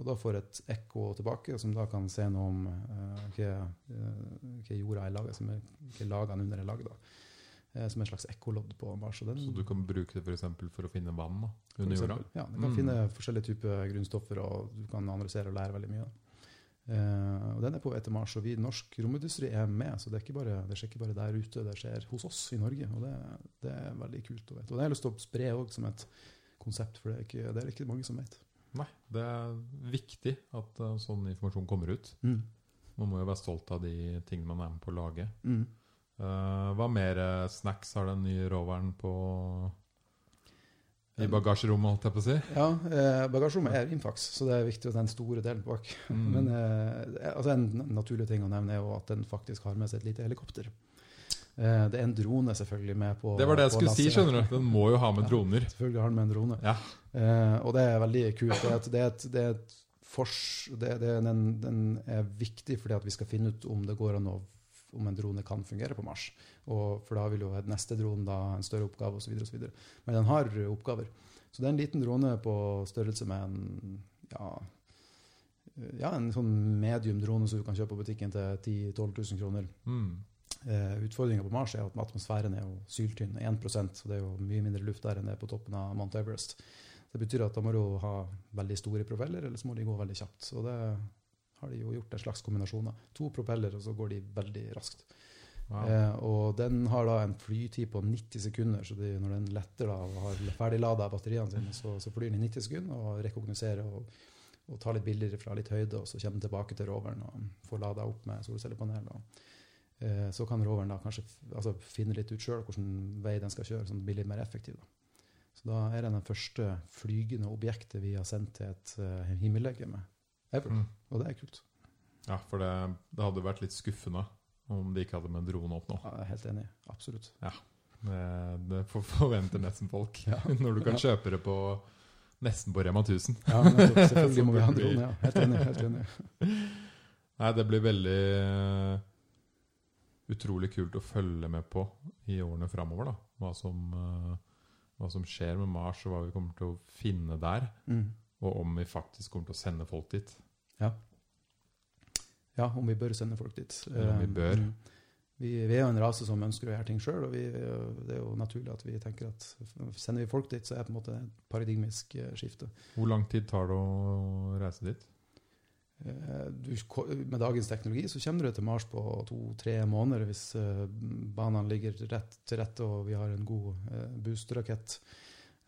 Og da får et ekko tilbake, som da kan se noe om hva, jorda er laga, hva lagene under er. Eh, som en slags ekkolodd på Mars. Den, Så du kan bruke det for, eksempel, for å finne vann da, for under jorda? Ja, du kan Mm. finne forskjellige typer grunnstoffer, og du kan analysere og lære veldig mye. Uh, og Den er på vei til Mars, og vi norsk romindustri er med. Så det, er ikke bare, det skjer ikke bare der ute, det skjer hos oss i Norge. Og det, det er veldig kult å vite. Og det har jeg lyst til å spre også som et konsept, for det er ikke, det er ikke mange som vet. Nei, det er viktig at uh, sånn informasjon kommer ut. Mm. Man må jo være stolt av de tingene man er med på å lage. Mm. Eh, hva mer eh, snacks har den nye roveren på i bagasjerommet, holdt jeg på å si? Ja, eh, bagasjerommet er Rimfax, så det er viktig at den store delen bak. Mm. Men eh, altså en naturlig ting å nevne er jo at den faktisk har med seg et lite helikopter. Eh, det er en drone selvfølgelig med på det var det jeg skulle skulle si, skjønner du. Den må jo ha med Ja. droner. Selvfølgelig har den med en drone. Ja. Eh, og det er veldig kult. Det er et, det er et, det er et fors, det, det, den, den er viktig fordi at vi skal finne ut om det går an å om en drone kan fungere på Mars. Og for da vil jo neste drone da en større oppgave osv. Men den har oppgaver. Så det er en liten drone på størrelse med en ja, ja, en sånn medium drone som du kan kjøpe på butikken til 10 000-12 000 kroner. Mm. Eh, Utfordringa på Mars er at atmosfæren er jo syltynn, 1% så det er jo mye mindre luft der enn det er på toppen av Mount Everest. Det betyr at da må du ha veldig store propeller, eller så må de gå veldig kjapt. Og det har de jo gjort en slags kombinasjon. To propeller, og så går de veldig raskt. Wow. Eh, og den har da en flytid på 90 sekunder, så de, når den letter da og har ferdiglada batteriene sine, så, så flyr den i 90 sekunder og rekognoserer og, og tar litt bilder fra litt høyde, og så kommer den tilbake til roveren og får lada opp med solcellepanel. Og, eh, så kan roveren da kanskje altså, finne litt ut sjøl hvilken vei den skal kjøre, sånn at den blir litt mer effektiv. Da. Så da er den det første flygende objektet vi har sendt til et uh, himmellegeme ever. Mm. Og det er kult. Ja, for det, det hadde vært litt skuffende om de ikke hadde med drone opp nå. Ja, jeg er helt enig. Absolutt. Det, det forventer nesten folk. Ja. Når du kan kjøpe det på nesten på Rema 1000. Ja, men Selvfølgelig må vi ha en drone. Ja. Helt enig. Helt enig. Nei, det blir veldig eh, utrolig kult å følge med på i årene framover. Hva, som, eh, hva som skjer med Mars, og hva vi kommer til å finne der. Mm. Og om vi faktisk kommer til å sende folk dit. Ja, ja om vi bør sende folk dit. Eller om vi Eh, bør. mm. Vi, vi er jo en rase som ønsker å gjøre ting sjøl, og vi, det er jo naturlig at vi tenker at sender vi folk dit, så er det på en måte et paradigmisk eh, skifte. Hvor lang tid tar det å reise dit? Eh, Du, med dagens teknologi så kommer du til Mars på to-tre måneder hvis banene ligger rett til rette og vi har en god boosterrakett.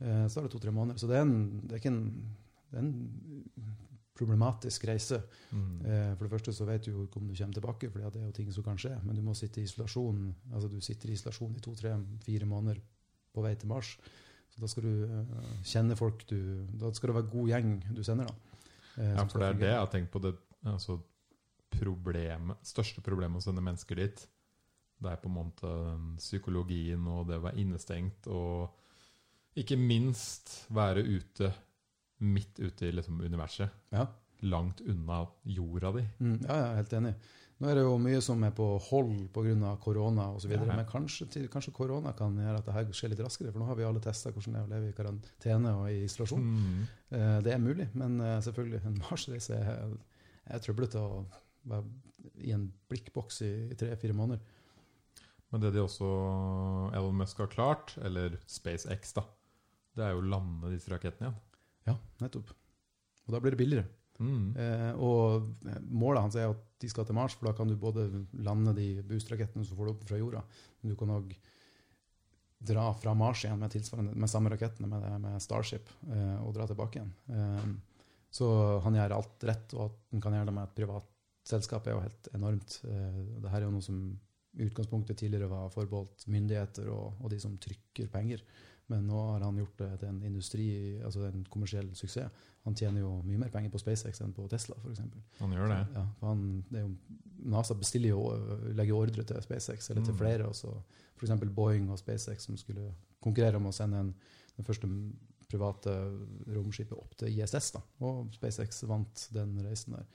Så er det to-tre måneder. Så det er, en, det er ikke en, det er en problematisk reise. Mm. Eh, For det første så vet du jo ikke om du kommer tilbake, for det er jo ting som kan skje. Men du må sitte i isolasjon altså du sitter i isolasjon i to-tre-fire måneder på vei til Mars. Så da skal du eh, kjenne folk du Da skal det være god gjeng du sender, da. eh, Ja, for det er det jeg har tenkt på. Det altså, problemet, største problemet å sende mennesker dit, Det er på en måte psykologien og det å være innestengt og ikke minst være ute, midt ute i liksom universet. Ja. Langt unna jorda di. Mm, ja, jeg er helt enig. Nå er det jo mye som er på hold pga. korona osv., Ja. men kanskje, korona kan gjøre at det skjer litt raskere. For nå har vi alle testa hvordan det er å leve i karantene og i isolasjon. Mm. Eh, Det er mulig, men eh, selvfølgelig, en Mars-reise er, er trøblete å være i en blikkboks i tre-fire måneder. Men det de også Elon Musk har klart, eller SpaceX, da, det er jo å lande disse rakettene igjen. Ja, nettopp. Og da blir det billigere. Mm. Eh, og eh, målet hans er at de skal til Mars, for da kan du både lande de boostrakettene som får det opp fra jorda, men du kan òg dra fra Mars igjen med, med samme rakettene, med, med Starship, eh, og dra tilbake igjen. Eh, så han gjør alt rett, og at han kan gjøre det med et privat selskap, er jo helt enormt. Eh, det er jo noe som i utgangspunktet tidligere var forbeholdt myndigheter og, og de som trykker penger. Men nå har han gjort det til en industri, altså en kommersiell suksess. Han tjener jo mye mer penger på SpaceX enn på Tesla, f.eks. Han gjør det. Ja, for han, det jo, NASA bestiller jo, legger ordre til SpaceX, eller til Mm. flere. også. F.eks. Boeing og SpaceX som skulle konkurrere om å sende en, den første private romskipet opp til ISS. Da. Og SpaceX vant den reisen der.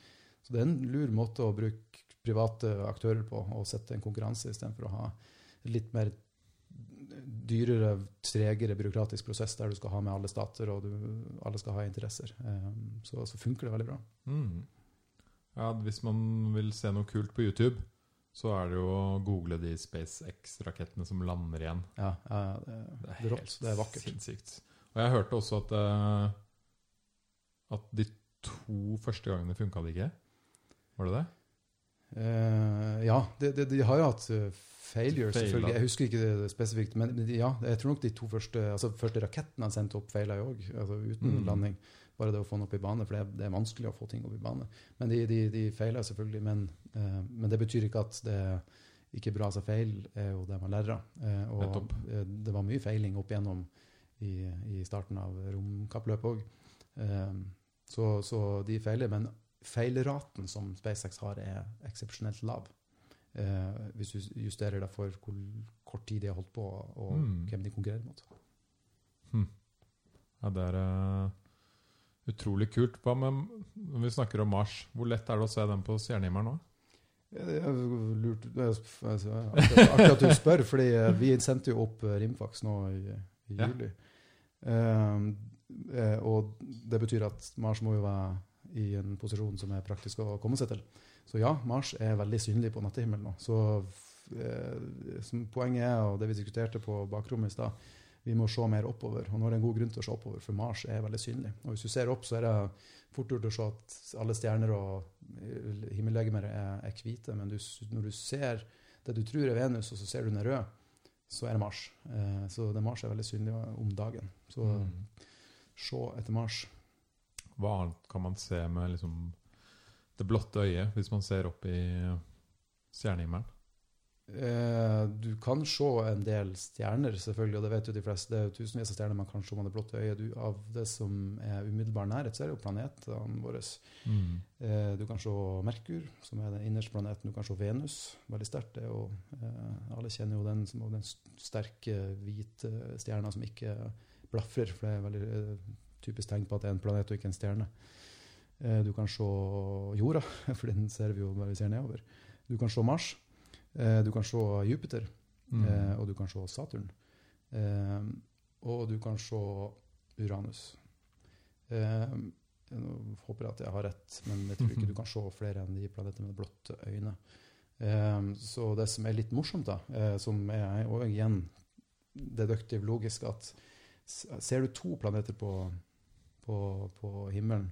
Så det er en lur måte å bruke private aktører på, og sette en konkurranse istedenfor å ha litt mer dyrere, tregere byråkratisk prosess der du skal ha med alle stater, og du, alle skal ha interesser. Um, så, så funker det veldig bra. Mm. Ja, hvis man vil se noe kult på YouTube, så er det jo å google de SpaceX-rakettene som lander igjen. Ja, ja, det, Det det er rått. Det er vakkert. sinnssykt. Og jeg hørte også at eh, at de to første gangene funka det ikke. Var det det? Eh, ja, de, de, de har jo hatt failures, failure, selvfølgelig. Jeg husker ikke det spesifikt, men de- ja, jeg tror nok de to første altså første rakettene han sendte opp, feila jo òg, altså uten Mm. landing. Bare det å få den opp i bane, for det er, det er vanskelig å få ting opp i bane. Men de, de, feila selvfølgelig, men, uh, men det betyr ikke at det ikke bra. Altså feil er jo det man lærer av. Uh, og eh, det var mye feiling opp igjennom i, i starten av romkappløpet òg. Eh, så, så de feiler, men feilraten som SpaceX har, er eksepsjonelt lav. Eh, hvis du justerer det for hvor kort tid de har holdt på, og Mm. hvem de konkurrerer mot. Ja, det er uh, utrolig kult. Hva med når vi snakker om Mars? Hvor lett er det å se den på stjernehimmelen nå? Ja, Det er lurt altså, artig at du spør, fordi eh, vi sendte jo opp eh, Rimfax nå i, i Ja. juli. Um, eh, og det betyr at Mars må jo være i en posisjon som er praktisk å komme seg til. Så ja, Mars er veldig synlig på nattehimmelen nå. Så eh, som poenget er, og det vi diskuterte på bakrommet i stad, vi må se mer oppover. Og nå er det en god grunn til å se oppover, for Mars er veldig synlig. Og hvis du ser opp, så er det fort gjort å se at alle stjerner og eh, himmellegemer er, er hvite, men du, når du ser det du tror er Venus, og så ser du den er rød, så er det Mars. Eh, så det Mars er veldig synlig om dagen. Så Mm. se etter Mars. Hva annet kan man se med liksom, det blotte øyet, hvis man ser opp i stjernehimmelen? Eh, du kan se en del stjerner, selvfølgelig, og det vet jo de fleste. Det er jo tusenvis av stjerner man kan se med det blotte øyet. Du, av det som er umiddelbar nærhet, så er det jo planetene våre. Mm. Eh, du kan se Merkur, som er den innerste planeten. Du kan se Venus, veldig sterkt. Er eh, alle kjenner jo den som den sterke, hvite stjerna som ikke blafrer, for det er veldig eh, typisk tegn på at det er en planet og ikke en stjerne. Eh, du kan se jorda, for den ser vi jo når vi ser nedover. Du kan se Mars. Eh, du kan se Jupiter. Mm. Eh, og du kan se Saturn. Og du kan se Uranus. Nå håper jeg at jeg har rett, men jeg tror ikke du kan se flere enn de planetene med blotte øyne. Så det som er litt morsomt, da, som er og igjen deduktiv logisk, at ser du to planeter på, på, på himmelen,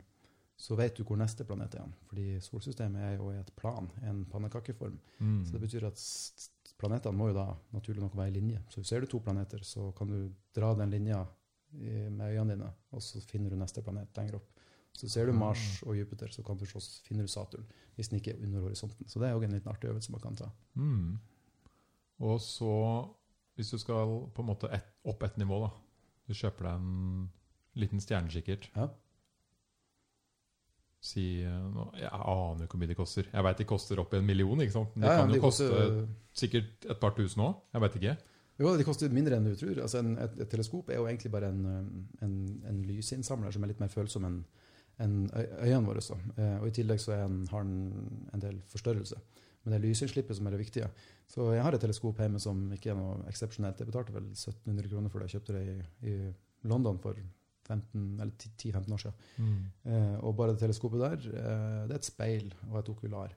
så vet du hvor neste planet er. Fordi solsystemet er jo i et plan, en pannekakeform. Mm. Så det betyr at planetene må jo da naturlig nok være i linje. Så ser du to planeter, så kan du dra den linja med øynene dine, og så finner du neste planet lenger opp. Så ser du Mars og Jupiter, så kan du se, finner du Saturn, hvis den ikke er under horisonten. Så det er òg en liten artig øvelse man kan ta. Mm. Og så, hvis du skal på en måte et, opp et nivå, da Du kjøper deg en liten stjernekikkert. Ja. si eh, Jeg aner ikke hvor mye de koster. Jeg veit de koster opp en million, ikke sant? De Ja, kan jo de koste koster- sikkert et par tusen òg. Jeg veit ikke. Jo, de koster mindre enn du tror. Altså en, et, et teleskop er jo egentlig bare en, en, en lysinnsamler som er litt mer følsom enn en øynene våre. Så. Eh, og I tillegg så en, har den en del forstørrelse. Men det er lysinnslippet som er det viktige. Så jeg har et teleskop hjemme som ikke er noe eksepsjonelt. Jeg betalte vel 1700 kroner for det. Jeg kjøpte det i, i London for 15 eller 10-15 år siden. Eh, og bare det teleskopet der, eh, det er et speil og et okular.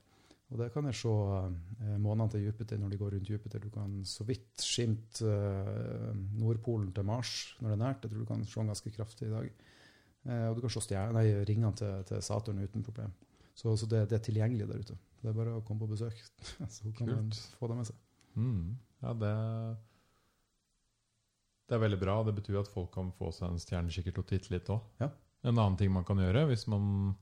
Og der kan jeg se eh, månedene til Jupiter når de går rundt Jupiter. Du kan så vidt skimte eh, Nordpolen til Mars når det er nært. Jeg tror du kan se ganske kraftig i dag. Eh, og du kan se stjerne- nei, ringene til, til Saturn uten problem. Så, så det, det er tilgjengelig der ute. Det er bare å komme på besøk, så kan man få det med seg. Mm. Ja, det Det er veldig bra. Det betyr at folk kan få seg en stjernekikkert til å titte litt òg. Ja. En annen ting man kan gjøre hvis man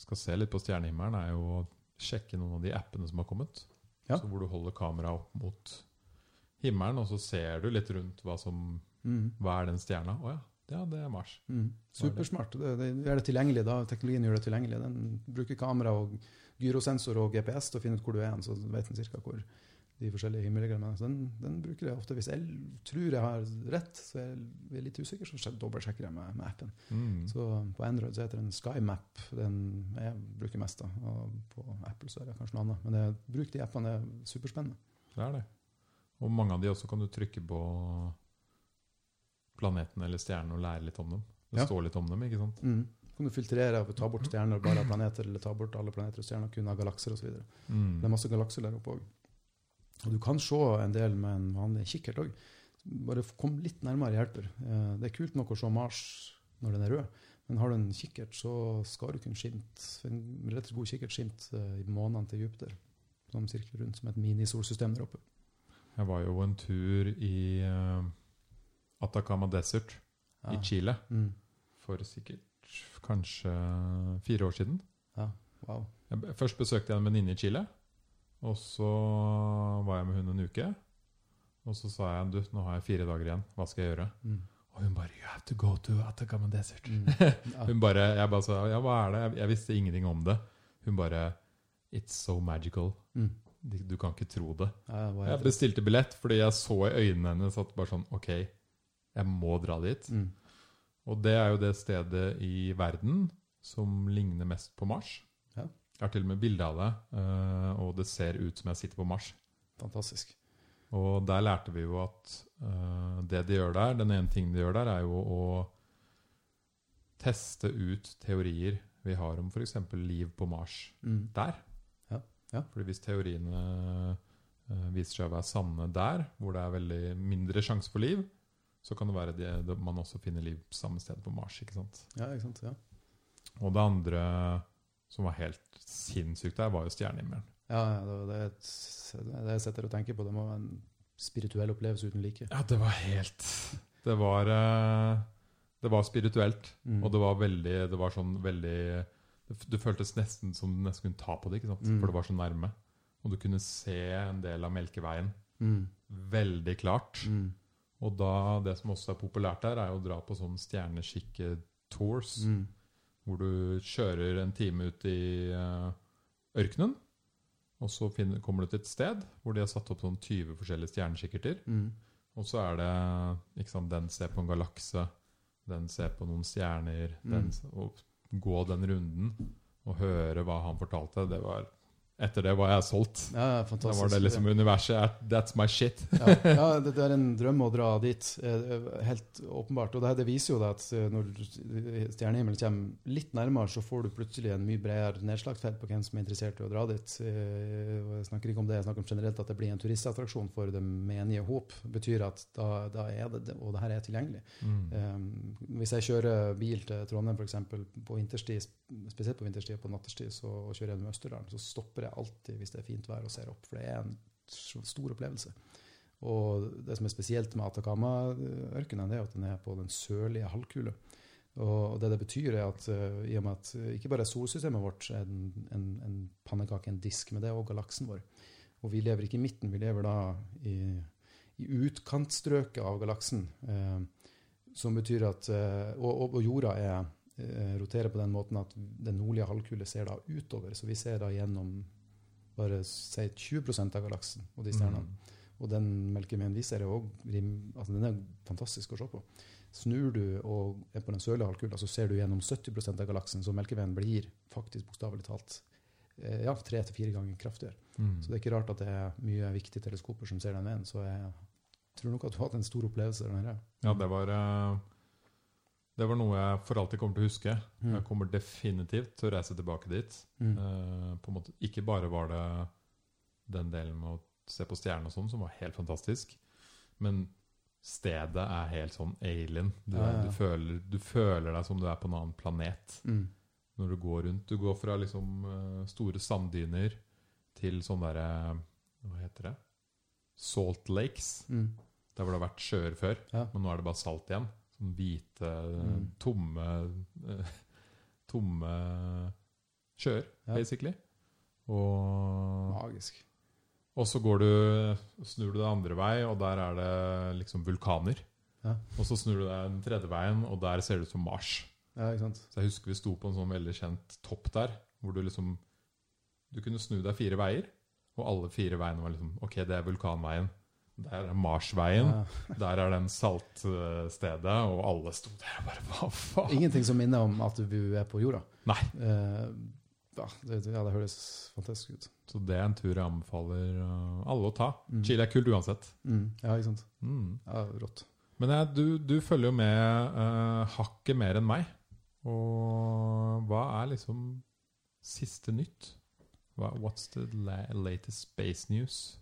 skal se litt på stjernehimmelen, er jo å sjekke noen av de appene som har kommet. Ja. Så hvor du holder kameraet opp mot himmelen, og så ser du litt rundt hva som Mm. Hva er den stjerna? Å ja, ja, det er Mars. Mm. Supersmart. Det, det er det tilgjengelig. da. Teknologien gjør det tilgjengelig. Den bruker kamera og gyrosensor og GPS til å finne ut hvor du er, så vet den cirka hvor de forskjellige himmellegemene. Så den, den bruker jeg ofte. Hvis jeg tror jeg har rett, så er jeg litt usikker, så dobbeltsjekker jeg med, med appen. Mm. Så på Android så heter den SkyMap, den jeg bruker mest. da. Og på Apple så er det kanskje noe annet. Men bruk de appene, det er superspennende. Det er det. Og mange av de også kan du trykke på planeten eller stjernen og lære litt om dem. Det Ja. står litt om dem, ikke sant? Mm. Kan du filtrere og ta bort stjerner og bare planeter, eller ta bort alle planeter og stjerner, kun av galakser osv. Mm. Det er masse galakser der oppe òg. Og du kan se en del med en vanlig kikkert òg. Bare kom litt nærmere hjelper. Eh, Det er kult nok å se Mars når den er rød, men har du en kikkert, så skal du kunne skimte en relativt god kikkert skimte eh, i månedene til Jupiter, som sirkler rundt som et minisolsystem der oppe. Jeg var jo en tur i eh, Atacama Desert i Chile Mm. for sikkert kanskje fire år siden. ja. Wow. Jeg, først besøkte jeg en venninne i Chile. Og så var jeg med hun en uke. Og så sa jeg du, nå har jeg fire dager igjen. Hva skal jeg gjøre? Mm. Og hun bare You have to go to Atacama Desert. Mm. Ja. Hun bare, Jeg bare sa ja, hva er det? Jeg, jeg visste ingenting om det. Hun bare It's so magical. Mm. Du, du kan ikke tro det. Ja, Jeg bestilte billett fordi jeg så i øynene hennes at bare sånn Ok, jeg må dra dit. Mm. Og det er jo det stedet i verden som ligner mest på Mars. Jeg har til og med bilde av det, eh, og det ser ut som jeg sitter på Mars. Fantastisk. Og der lærte vi jo at eh, det de gjør der, den ene tingen de gjør der, er jo å teste ut teorier vi har om f.eks. liv på Mars Mm. der. Ja, ja. Fordi hvis teoriene eh, viser seg å være sanne der, hvor det er veldig mindre sjanse for liv, så kan det være det, det man også finner liv samme sted på Mars. ikke sant? Ja, ikke sant? Ja. Og det andre som var helt sinnssykt der, var jo stjernehimmelen. Ja, det, det, et, det jeg sitter og tenker på, det må være en spirituell opplevelse uten like. Ja, det var helt Det var, eh, det var spirituelt. Mm. Og det var veldig Det var sånn veldig det- føltes nesten som du nesten kunne ta på det, ikke sant? Mm. for det var så nærme. Og du kunne se en del av Melkeveien Mm. veldig klart. Mm. Og da, det som også er populært der, er å dra på sånn stjerneskikke-tours. Mm. Hvor du kjører en time ut i eh, ørkenen. Og så finner, kommer du til et sted hvor de har satt opp sånn 20 forskjellige stjernekikkerter. Mm. Og så er det sant, Den ser på en galakse, den ser på noen stjerner. Mm. Den, og gå den runden og høre hva han fortalte, det var Etter det var jeg solgt. Ja, Da var det liksom universet er, That's my shit. ja, ja, det, det er en drøm å dra dit, eh, helt åpenbart. Og det, det viser jo det at eh, når stjernehimmelen kommer litt nærmere, så får du plutselig en mye bredere nedslagsfelt på hvem som er interessert i å dra dit. Eh, og Jeg snakker ikke om det, jeg snakker om generelt at det blir en turistattraksjon for det menige håp. betyr at da, da er det og det her er tilgjengelig. Mm. Um, hvis jeg kjører bil til Trondheim eksempel, på vinterstid, spesielt på vinterstid og på natterstid, så og kjører gjennom Østerdalen, så stopper jeg alltid hvis det er fint vær og ser opp. For det er en stor opplevelse. Og det som er spesielt med Atacama-ørkenen, er at den er på den sørlige halvkule. Og det det betyr, er at uh, i og med at uh, ikke bare er solsystemet vårt en, en, en pannekake, en disk, men det er òg galaksen vår. Og vi lever ikke i midten, vi lever da i, i utkantstrøket av galaksen. Uh, som betyr at uh, og, og, jorda er eh, roterer på den måten at den nordlige halvkule ser da utover. Så vi ser da gjennom bare si 20% av galaksen og de stjernene. Mm. Og den melkeveien vi ser, er også altså den er fantastisk å se på. Snur du og er på den sørlige halvkula, så ser du gjennom 70% av galaksen, så Melkeveien blir faktisk bokstavelig talt eh, ja, tre til fire ganger kraftigere. Mm. Så det er ikke rart at det er mye viktige teleskoper som ser den veien. Så jeg tror nok at du har hatt en stor opplevelse. Ja, det var eh, Det var noe jeg for alltid kommer til å huske. Mm. Jeg kommer definitivt til å reise tilbake dit. Mm. Eh, på en måte, ikke bare var det den delen med å se på stjernene og sånn, som var helt fantastisk, men stedet er helt sånn alien. Du, Ja, ja, du, føler, du føler deg som du er på en annen planet Mm. når du går rundt. Du går fra liksom eh, store sanddyner til sånn derre Hva heter det? Salt lakes. Mm. Der hvor det har vært sjøer før, Ja. men nå er det bare salt igjen. Sånn hvite, Mm. tomme eh, Tomme sjøer, Ja. basically. Og, Magisk. og så går du snur du deg andre vei, og der er det liksom vulkaner. Ja. Og så snur du deg den tredje veien, og der ser det ut som Mars. Ja? Så jeg husker vi sto på en sånn veldig kjent topp der, hvor du liksom Du kunne snu deg fire veier, og alle fire veiene var liksom Ok, det er vulkanveien. Der er Marsveien. Ja. Der er den saltstedet, og alle sto der og bare Hva faen? Ingenting som minner om at du er på jorda. Nei. Eh, ja, det, ja, det høres fantastisk ut. Så det er en tur jeg anbefaler uh, alle å ta. Mm. Chile er kult uansett. Mm. Ja, ikke sant? Mm. Ja, rått. Men jeg, du, du følger jo med uh, hakket mer enn meg. Og hva er liksom siste nytt? Hva, what's the la latest space news?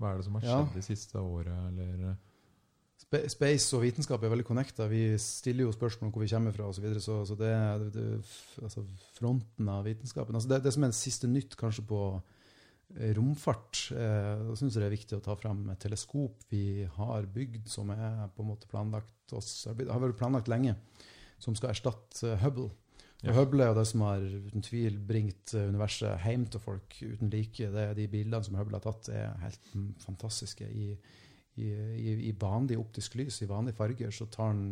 Hva er det som har Ja. skjedd det siste året, eller Space og vitenskap er veldig connecta. Vi stiller jo spørsmål om hvor vi kommer fra osv. Så, videre, så så det det, det, altså fronten av vitenskapen. Altså det, det som er siste nytt kanskje på eh, romfart, eh, da syns jeg det er viktig å ta fram et teleskop vi har bygd, som er på en måte planlagt oss, har vært planlagt lenge, som skal erstatte eh, Hubble. Ja. Hubble er jo det som har uten tvil bringt eh, universet hjem til folk uten like. Det, de bildene som Hubble har tatt, er helt fantastiske. I, i, i, I vanlig optisk lys, i vanlige farger, så tar han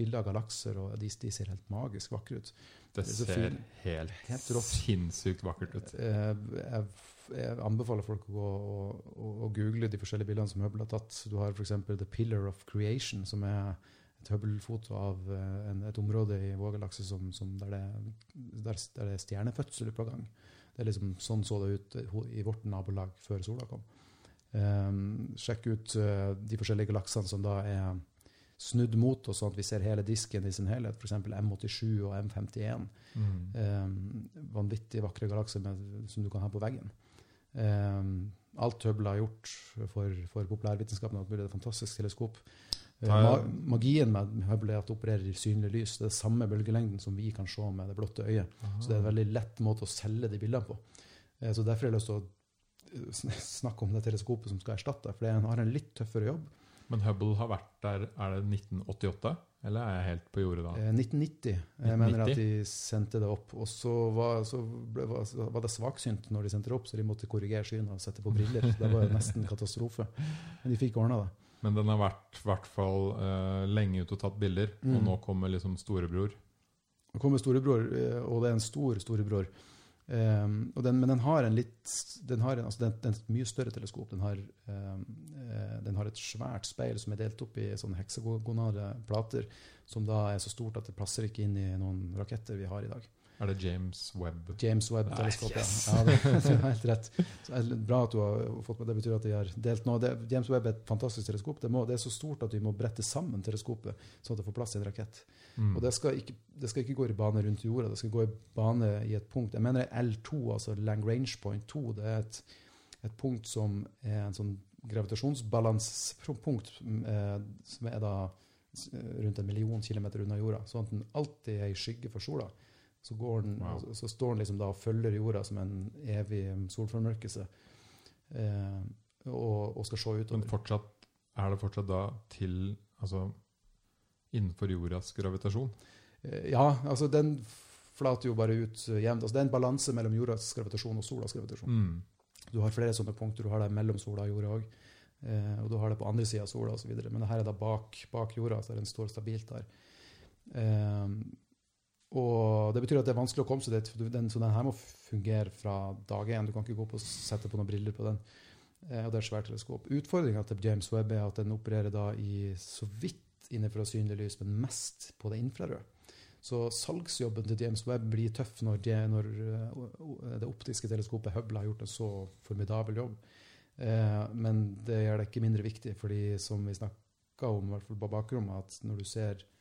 bilder av galakser, og de, de ser helt magisk vakre ut. Det Det er ser fin- helt, helt sinnssykt vakkert ut. Eh, Jeg, jeg anbefaler folk å gå og, og, og google de forskjellige bildene som Hubble har tatt. Du har f.eks. The Pillar of Creation, som er et Hubble-foto av eh, en, et område i vår galakse som, som der, det, der, der det er stjernefødsel på gang. Det er liksom, sånn så det ut eh, i vårt nabolag før sola kom. Um, sjekk ut uh, de forskjellige galaksene som da er snudd mot oss, sånn at vi ser hele disken i sin helhet. F.eks. M87 og M51. Mm. Um, vanvittig vakre galakser som du kan ha på veggen. Um, alt Hubble har gjort for, for populærvitenskapen, er et fantastisk teleskop. Uh, magien med er det opererer i synlig lys. Det er samme bølgelengden som vi kan se med det blotte øyet. Så det er en veldig lett måte å selge de bildene på. Eh, Så derfor har jeg lyst til å eh, snakke om det teleskopet som skal erstatte det. For det har en litt tøffere jobb. Men Hubble har vært der Er det 1988? Eller er jeg helt på jordet da? Eh, 1990. Jeg mener at de sendte det opp. Og så var, så ble, var, var det svaksynt når de sendte det opp, så de måtte korrigere synet og sette på briller. Det var nesten katastrofe. Men de fikk ordna det. Men den har vært i hvert fall uh, lenge ute og tatt bilder, og Mm. nå kommer liksom storebror. Nå kommer storebror, eh, og det er en stor storebror. Um, og den, men den har en litt den har en, altså den, den mye større teleskop. Den har, um, den har et svært speil som er delt opp i sånne heksagonale plater, som da er så stort at det passer ikke inn i noen raketter vi har i dag. Er det James Webb? James Webb-teleskopet. yes. Ja, det, det er helt rett. Er bra at du har fått med det. betyr at de har delt nå. Det, James Webb er et fantastisk teleskop. Det, må, det er så stort at vi må brette sammen teleskopet, sånn at det får plass i en rakett. Mm. Og det skal, ikke, det skal ikke gå i bane rundt jorda, det skal gå i bane i et punkt. Jeg mener L2, altså Lagrange point 2, det er et, et punkt som er en sånn gravitasjonsbalansepunkt eh, som er da rundt en million kilometer unna jorda, sånn at den alltid er i skygge for sola. Så, går den, Wow. så, så står den liksom da og følger jorda som en evig solformørkelse, eh, og, og skal se Men fortsatt, er det fortsatt da til Altså innenfor jordas gravitasjon? Eh, Ja, altså den flater jo bare ut eh, jevnt. Altså det er en balanse mellom jordas gravitasjon og solas gravitasjon. Mm. Du har flere sånne punkter. Du har det mellom sola og jorda òg. Eh, og du har det på andre sida av sola osv. Men det her er da bak, bak jorda, så den står stabilt der. Eh, og det betyr at det er vanskelig å komme seg dit. for Den, så den her må fungere fra dag én. Du kan ikke gå opp og sette på noen briller på den. Eh, og det er svært teleskop. Utfordringa til James Webb er at den opererer da i så vidt innenfor synlig lys, men mest på det infrarøde. Så salgsjobben til James Webb blir tøff når, de, når uh, det optiske teleskopet Hubble har gjort en så formidabel jobb. Eh, men det gjør det ikke mindre viktig, fordi som vi snakka om i hvert fall på bakrommet, at når du ser eh,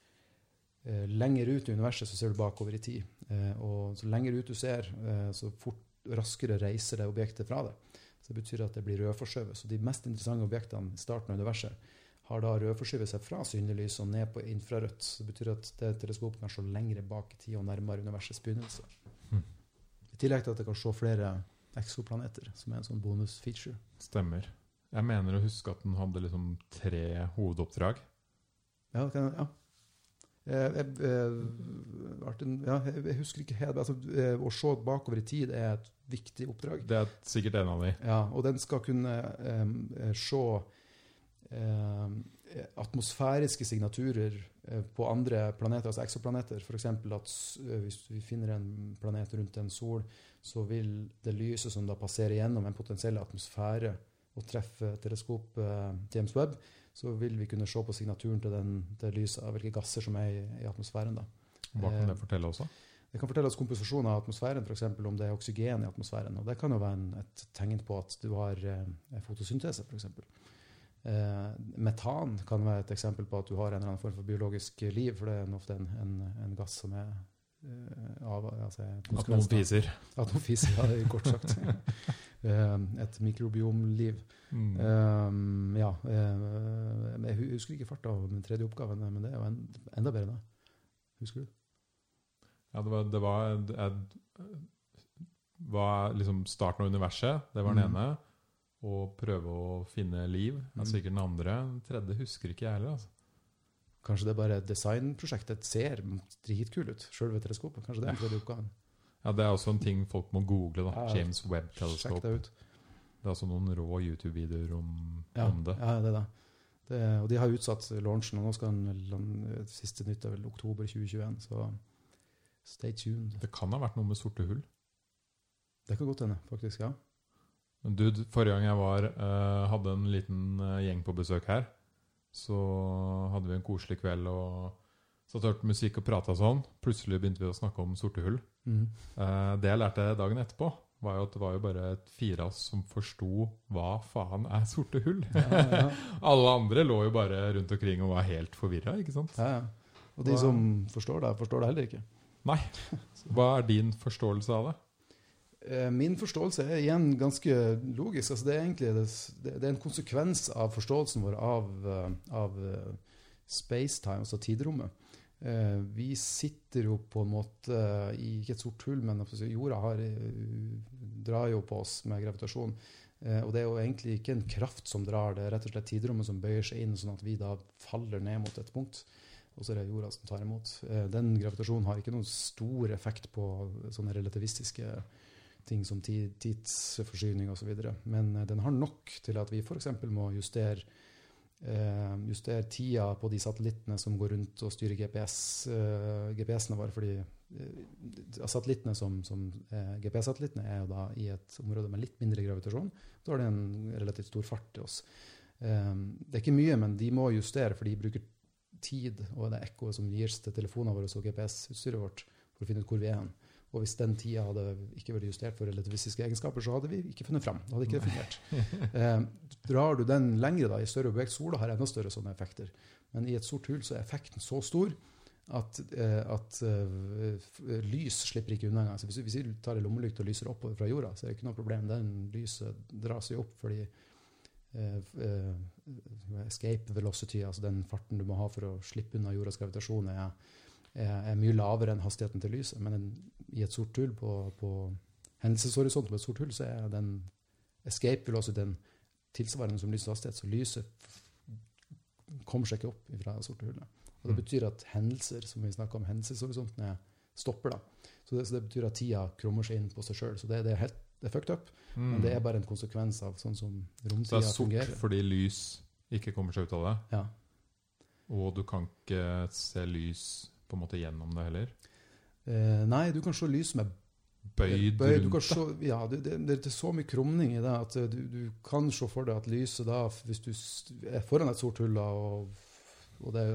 lenger ut i universet, så ser du bakover i tid. Eh, og så lenger ut du ser, eh, så fort raskere reiser det objektet fra det. Så det betyr at det blir rødforskjøvet. Så de mest interessante objektene i starten av universet har da rødforskjøvet seg fra synlig lys og ned på infrarødt. Så det betyr at det teleskopet kan se lengre bak i tid og nærmere universets begynnelse. Mm. I tillegg til at det kan se flere eksoplaneter, som er en sånn bonusfeature. Stemmer. Jeg mener å huske at den hadde liksom tre hovedoppdrag. Ja, ja. Jeg, jeg, jeg, ja, jeg husker ikke helt altså, Å se bakover i tid er et viktig oppdrag. Det er sikkert en av de. Ja, og den skal kunne um, se um, atmosfæriske signaturer på andre planeter, altså eksoplaneter. F.eks. at hvis vi finner en planet rundt en sol, så vil det lyset som da passerer gjennom en potensiell atmosfære og treffer teleskopet James Webb, så vil vi kunne se på signaturen til den, til lyset av hvilke gasser som er i, i atmosfæren. Da. Hva kan det fortelle også? Det kan fortelle oss komposisjon av atmosfæren, f.eks. om det er oksygen i atmosfæren. og Det kan jo være en, et tegn på at du har eh, fotosyntese, f.eks. Eh, metan kan være et eksempel på at du har en eller annen form for biologisk liv, for det er ofte en, en, en gass som er av altså, At noen fiser. At noen fiser, ja, kort sagt. uh, et mikrobiomliv. Mm. Um, ja. Jeg husker ikke farta av den tredje oppgaven, men det er jo enda bedre enn det. Husker du? Ja, det var, det var, jeg, var liksom starten av universet. Det var den Mm. ene. Og prøve å finne liv er Mm. sikkert den andre. Den tredje husker ikke jeg heller. Altså. Kanskje det er bare designprosjektet ser dritkul ut, sjølve teleskopet. Kanskje det er den tredje oppgaven. Ja, Det er også en ting folk må google. da. Ja, James Webb Telescope. det ut. Det er altså noen rå YouTube-videoer om, Ja, om det. ja det er det. det. Og de har utsatt launchen, og nå skal den siste nytt er vel oktober 2021, så stay tuned. Det kan ha vært noe med sorte hull. Det kan godt hende, faktisk. ja. Men du, forrige gang jeg var, eh, hadde en liten eh, gjeng på besøk her, så hadde vi en koselig kveld og satt og hørte musikk og prata sånn. Plutselig begynte vi å snakke om sorte hull. Mm. Eh, det jeg lærte dagen etterpå, var jo at det var jo bare et fire av oss som forsto hva faen er sorte hull. Ja, ja, Alle andre lå jo bare rundt omkring og var helt forvirra, ikke sant? ja, ja. Og de som forstår det, forstår det heller ikke. Nei. Hva er din forståelse av det? Eh, Min forståelse er igjen ganske logisk. Altså det, er egentlig, det, er en konsekvens av forståelsen vår av, eh, av eh, spacetime, altså tidrommet. Eh, Vi sitter jo på en måte i ikke et sort hull, men altså jorda har, eh, drar jo på oss med gravitasjon. Eh, Og det er jo egentlig ikke en kraft som drar, det er rett og slett tidrommet som bøyer seg inn, sånn at vi da faller ned mot et punkt. Og så er det jorda som tar imot. Eh, Den gravitasjonen har ikke noen stor effekt på sånne relativistiske ting som tid, tidsforsyning osv. Men eh, den har nok til at vi f.eks. må justere, eh, justere tida på de satellittene som går rundt og styrer GPS, eh, GPS-ene våre. fordi satellittene som, som GPS-satellittene er jo da i et område med litt mindre gravitasjon. Da har det en relativt stor fart til oss. Det er ikke mye, men de må justere, for de bruker tid og det ekkoet som gis til telefonene våre og GPS-utstyret vårt for å finne ut hvor vi er hen. Og hvis den tida hadde ikke vært justert for relativistiske egenskaper, så hadde vi ikke funnet fram. Da hadde ikke det fungert. Eh, drar du den lengre da, i større objekt, sola har enda større sånne effekter. Men i et sort hull så er effekten så stor at, eh, at eh, lys slipper ikke unna. engang. hvis, hvis vi tar en lommelykt og lyser oppover fra jorda, så er det ikke noe problem. Den lyset drar seg opp fordi eh, eh, escape velocity, altså den farten du må ha for å slippe unna jordas gravitasjon, er, er, er mye lavere enn hastigheten til lyset. Men en, i et sort hull, på, på hendelseshorisonten på et sort hull, så er den escape velocityen tilsvarende som lysets hastighet. Så lyset kommer seg ikke opp fra sorte hullet. Og det Mm. betyr at hendelser, som vi om, hendelseshorisonten er stopper. da. Så det, så det betyr at tida krummer seg inn på seg sjøl. Så det, det er helt det er fucked up, men det er bare en konsekvens av sånn som Mm. Så det er sort fungerer. fordi lys ikke kommer seg ut av det, Ja. og du kan ikke se lys på en måte gjennom det heller. Eh, nei, du kan se lys som er Bøyd bøy. Du rundt kan se, ja, det, det, det er så mye krumning i det at eh, du, du kan se for deg at lyset da, hvis du er foran et sort hull da, og, og det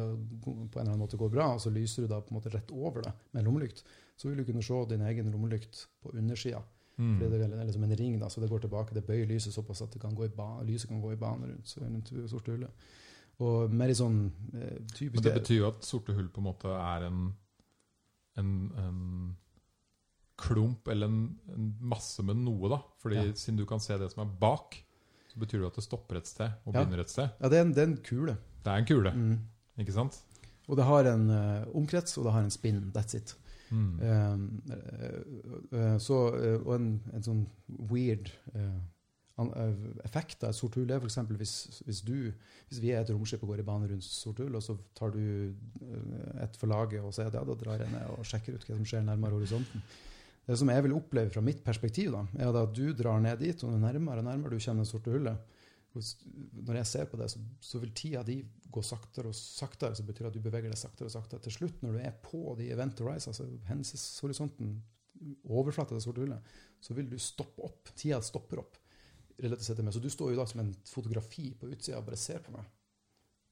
på en eller annen måte går bra, og så lyser du da på en måte rett over det med en lommelykt, så vil du kunne se din egen lommelykt på undersida. Mm. Fordi det er liksom en ring, da, så det går tilbake. Det bøyer lyset såpass at det kan gå i ba lyset kan gå i bane rundt, så rundt det sorte hullet. Og mer i sånn eh, typisk Men det betyr jo at sorte hull på en måte er en, en, en klump eller en, en masse med noe, da. Fordi Ja. siden du kan se det som er bak, så betyr det at det stopper et sted og Ja. begynner et sted. Ja, det er en, det er en kule. Det er en kule, Mm. ikke sant? Og det har en uh, omkrets, og det har en spinn. That's it. Mm. Uh, uh, så, og en, en sånn weird eh, eh, et sort hull er f.eks. Hvis, hvis, du, hvis vi er et romskip og går i bane rundt sort hull, og så tar du eh, et for laget og sier det da drar jeg ned og sjekker ut hva som skjer nærmere horisonten. Det som jeg vil oppleve fra mitt perspektiv, da, er at du drar ned dit, og nærmere og nærmere du kjenner det sorte hullet. Når jeg ser på det, så, så vil tida di gå saktere og saktere, så betyr det at du beveger deg saktere og saktere. Til slutt, når du er på de event horizon, altså hendelseshorisonten, overflata av det sorte hullet, så vil du stoppe opp. Tida stopper opp. Relativt sett til meg. Så du står jo da som en fotografi på utsida og bare ser på meg.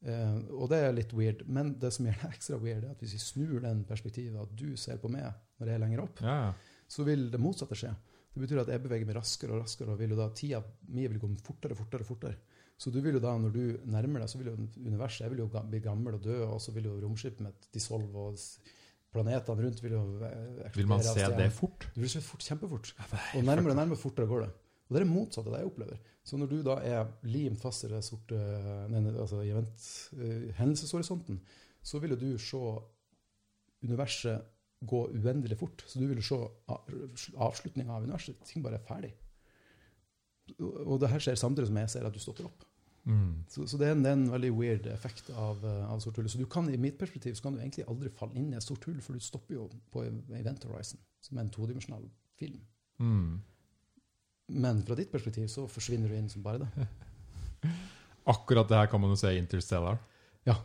Eh, og det er litt weird. Men det som gjør det ekstra weird, er at hvis vi snur den perspektivet, at du ser på meg når jeg er lenger opp, Ja, så vil det motsatte skje. Det betyr at jeg beveger meg raskere og raskere, og vil jo da tida mi vil gå fortere og fortere. fortere. Så du vil jo da, når du nærmer deg, så vil jo universet jeg vil jo bli gammel og dø, og så vil jo romskipet mitt dissolve, og planetene rundt vil jo eksplodere. Vil man se det fort? Du vil se fort, kjempefort. Og nærmere og nærmere fortere går det. Og det er det motsatte av det jeg opplever. Så når du da er limt fast i det sorte nei, altså event, uh, hendelseshorisonten, så vil jo du se universet gå uendelig fort. Så du vil jo se avslutninga av universet. Ting bare er ferdig. Og det her skjer samtidig som jeg ser at du stopper opp. Mm. Så, så det, er en, det er en veldig weird effekt av, eh, av sort hull. Så du kan, i mitt perspektiv så kan du egentlig aldri falle inn i et sort hull, for du stopper jo på Event Horizon, som er en todimensjonal film. Mm. Men fra ditt perspektiv så forsvinner du inn som bare det. Akkurat det her kan man jo se i Interstellar. Ja,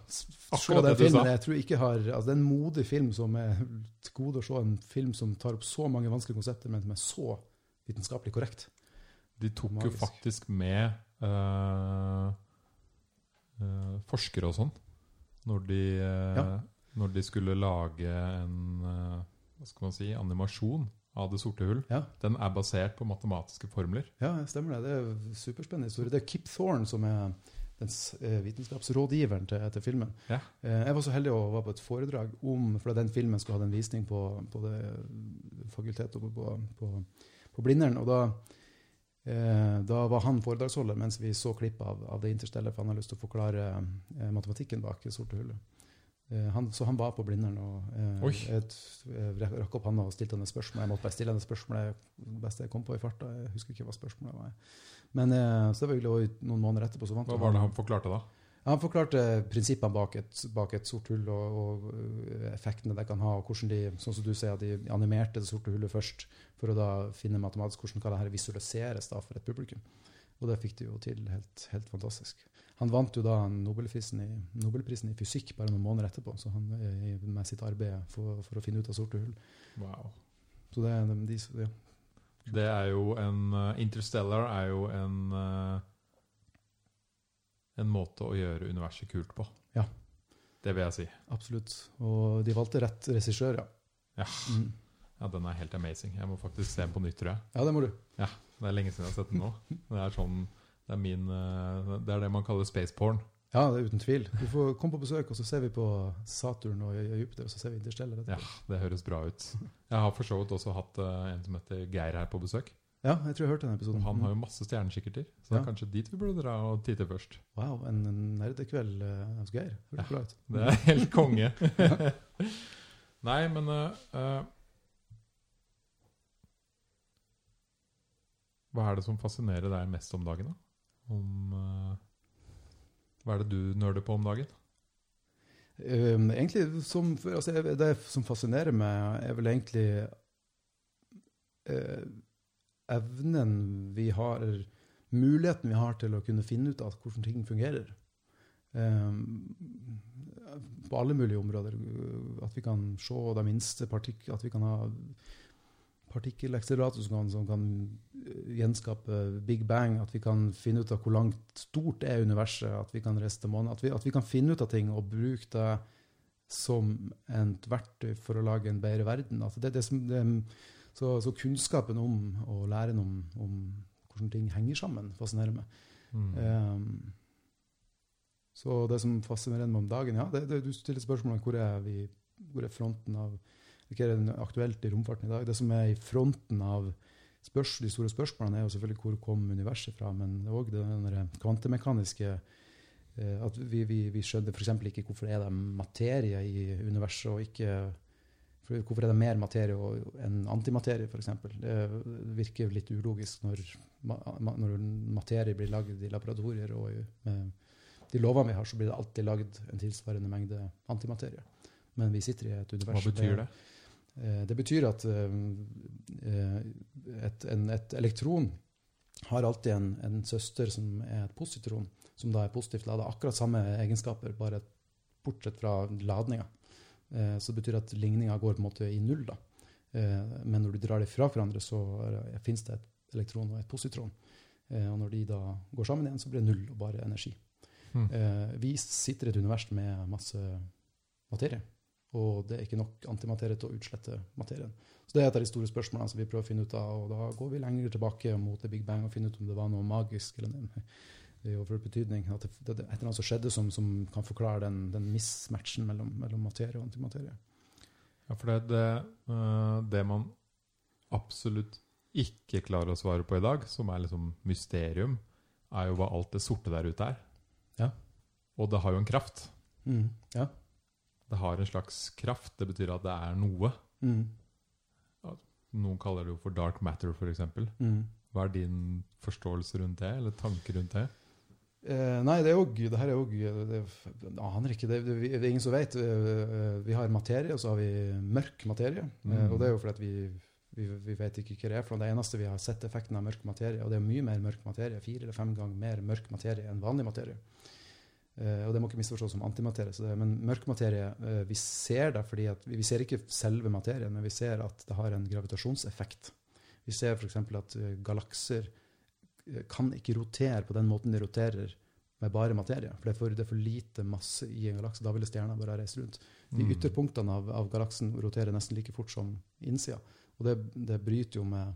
Akkurat den filmen. sa. Jeg tror ikke har, altså Det er en modig film som er til gode å se. En film som tar opp så mange vanskelige konsepter, men som er så vitenskapelig korrekt. De tok jo faktisk med uh, uh, forskere og sånn når de, eh, Ja. når de skulle lage en hva skal man si, animasjon av Det sorte hull. Ja, Den er basert på matematiske formler. ja stemmer det. Det er superspennende historie. Det er Kip Thorne som er den eh, vitenskapsrådgiveren til, til filmen. Ja. Eh, Jeg var så heldig å være på et foredrag om For den filmen skulle ha en visning på, på det fakultetet på, på, på Blindern. Og da, eh, da var han foredragsholder mens vi så klipp av, av det interstellet, for han har lyst til å forklare eh, matematikken bak det sorte hullet. Eh, han, så han var på Blindern og eh, Oi. jeg jeg rakk opp handa og stilte han et spørsmål. Jeg måtte bare stille han et spørsmål det beste jeg kom på i farta. Jeg husker ikke hva spørsmålet var. Men eh, så det var hyggelig, og noen måneder etterpå så vant Hva jo var det han forklarte da? Han forklarte prinsippene bak et, bak et sort hull og, og effektene det kan ha. og hvordan de, sånn som du sier, at de animerte det sorte hullet først for å da finne matematisk hvordan kan det her visualiseres da for et publikum. Og det fikk de jo til helt, helt fantastisk. Han vant jo da Nobelprisen i, Nobelprisen i fysikk bare noen måneder etterpå, så han med sitt arbeid for, for å finne ut av sorte hull. Wow. Så det de, ja. Det er jo en uh, Interstellar er jo en uh, En måte å gjøre universet kult på. Ja. Det vil jeg si. Absolutt. Og de valgte rett regissør, ja. Ja. Mm. Ja, Den er helt amazing. Jeg må faktisk se den på nytt, tror jeg. Ja, det må du. Ja, Det er lenge siden jeg har sett den nå. Det er sånn Det er min eh, Det er det man kaller space porn. Ja, det er uten tvil. Du får komme på besøk, og så ser vi på Saturn og Jupiter, og så ser vi Interstellar. Ja, det høres bra ut. Jeg har for så vidt også hatt eh, en som heter Geir her på besøk. Ja, jeg tror jeg hørte den episoden. Og han har jo masse stjernekikkerter, så det Ja. er kanskje dit vi burde dra og titte først. Wow, en nerdekveld eh, hos Geir. Høres bra ut. Det er helt konge. Nei, men eh, Hva er det som fascinerer deg mest om dagen, da? Om, eh, hva er det du nøler på om dagen? Um, egentlig, som, altså, Det som fascinerer meg, er vel egentlig uh, evnen vi har Muligheten vi har til å kunne finne ut av hvordan ting fungerer. Um, på alle mulige områder. At vi kan se de minste partikler At vi kan ha partikkelakselerator som som kan gjenskape Big Bang. At vi kan finne ut av hvor langt stort er universet. At vi kan reise til månen. At at vi kan finne ut av ting og bruke det som et verktøy for å lage en bedre verden. Altså det, det, det, så, så, kunnskapen om og læren om, om, hvordan ting henger sammen, fascinerer meg. Mm. Um, så det som fascinerer meg om dagen ja, det, det, Du stiller spørsmålet hvor er vi, hvor er fronten av Hva er aktuelt i romfarten i dag? Det som er i fronten av spørs, de store spørsmålene, er jo selvfølgelig hvor kom universet fra, men òg den kvantemekaniske Eh, at vi, vi, vi skjønner f.eks. ikke hvorfor er det materie i universet, og ikke Hvorfor er det mer materie enn antimaterie, f.eks.? Det virker litt ulogisk når, når materie blir lagd i laboratorier. og med de lovene vi har, så blir det alltid lagd en tilsvarende mengde antimaterie. Men vi sitter i et univers Hva betyr det? Eh, det betyr at eh, et, en, et elektron har alltid en, en, søster som er et positron som da er positivt lada. Akkurat samme egenskaper, bare bortsett fra ladninga. Eh, så det betyr at ligninga går på en måte i null. da. Eh, men når du drar dem fra hverandre, så fins det et elektron og et positron. Eh, og når de da går sammen igjen, så blir det null og bare energi. Mm. Eh, vi sitter i et univers med masse materie. Og det er ikke nok antimaterie til å utslette materien. Så Det er et av de store spørsmålene som vi prøver å finne ut av. og Da går vi lenger tilbake mot Big Bang og finner ut om det var noe magisk eller noe i overført betydning. At det, det, det, et eller annet som skjedde som, som kan forklare den, den mismatchen mellom, mellom, materie og antimaterie. Ja, for det, det, uh, det, man absolutt ikke klarer å svare på i dag, som er liksom mysterium, er jo hva alt det sorte der ute er. Ja. Og det har jo en kraft. Mm. Ja. Det har en slags kraft. Det betyr at det er noe. Mm. Noen kaller det jo for dark matter, f.eks. Mm. Hva er din forståelse rundt det, eller tanker rundt det? Eh, nei, det er òg Det her er jo det, aner ikke. Det, det, det, er ingen som vet. Eh, vi har materie, og så har vi mørk materie. Eh, mm. og det er jo fordi at vi, vi, vi, vet ikke hva det er. for Det eneste vi har sett effekten av mørk materie, og det er mye mer mørk materie, fire eller fem ganger mer mørk materie enn vanlig materie. Eh, og det må ikke misforstås som antimaterie. Det, men mørk materie eh, Vi ser det fordi at vi, ser ikke selve materien, men vi ser at det har en gravitasjonseffekt. Vi ser f.eks. at uh, galakser kan ikke rotere på den måten de roterer med bare materie. For det er for, det er for lite masse i en galakse. Da ville stjerna bare ha reist rundt. De mm. ytterpunktene av, av, galaksen roterer nesten like fort som innsida. Og det, det bryter jo med,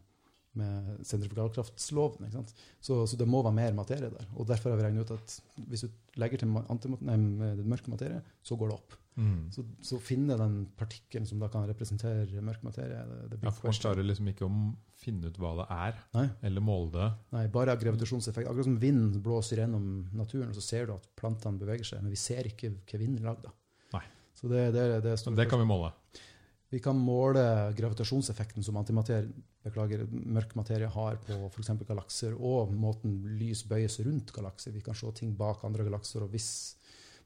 med sentrifugalkraftsloven. Så, så, det må være mer materie der. Og derfor har vi regnet ut at hvis du legger til nei, mørk materie, så går det opp. Mm. Så, så finne den partikkelen som da kan representere mørk materie det, det ja, for Man klarer liksom ikke å finne ut hva det er, Nei. eller måle det. Nei, bare gravitasjonseffekt. Akkurat som vind blåser gjennom naturen, og så ser du at plantene beveger seg, men vi ser ikke hva vinden er lagd av. Så det, det, det, det kan vi måle? Vi kan måle gravitasjonseffekten som beklager, mørk materie har på f.eks. galakser, og måten lys bøyes rundt galakser. Vi kan se ting bak andre galakser. og hvis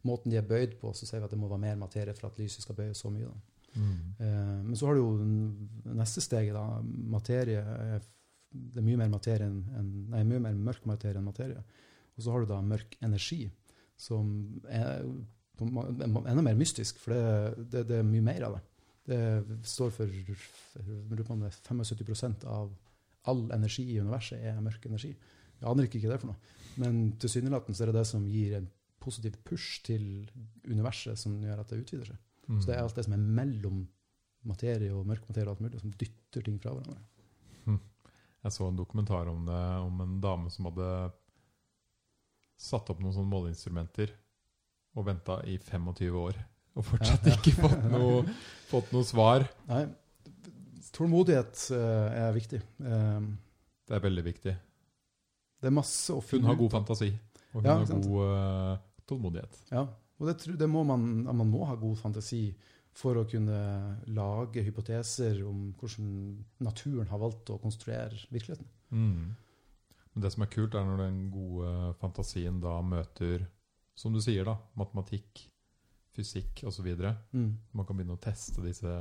måten de er bøyd på, så ser vi at det må være mer materie for at lyset skal bøye så mye. Mm. Eh, men så har du jo neste steget. da, materie er, Det er mye mer, materie enn, nei, mye mer mørk materie enn materie. Og så har du da mørk energi, som er enda mer mystisk, for det, det, det er mye mer av det. Det står for 75% av all energi i universet er mørk energi. Jeg aner ikke hva det er for noe. Men tilsynelatende er det det som gir en positiv push til universet som gjør at det utvider seg. Mm. Så det er alt det som er mellom materie og mørk materie og alt mulig, som dytter ting fra hverandre. Hm. Jeg så en dokumentar om det, om en dame som hadde satt opp noen sånne måleinstrumenter og venta i 25 år. Og fortsatt ja, ja. ikke fått noe, fått noe, svar. Nei, tålmodighet uh, er viktig. Um, det er veldig viktig. Det er masse å finne ut Hun har god fantasi, og hun ja, har god uh, tålmodighet. Ja, og det, det må man, man må ha god fantasi for å kunne lage hypoteser om hvordan naturen har valgt å konstruere virkeligheten. Mm. Men det som er kult, er når den gode fantasien da møter, som du sier, da, matematikk, fysikk osv. Mm. Man kan begynne å teste disse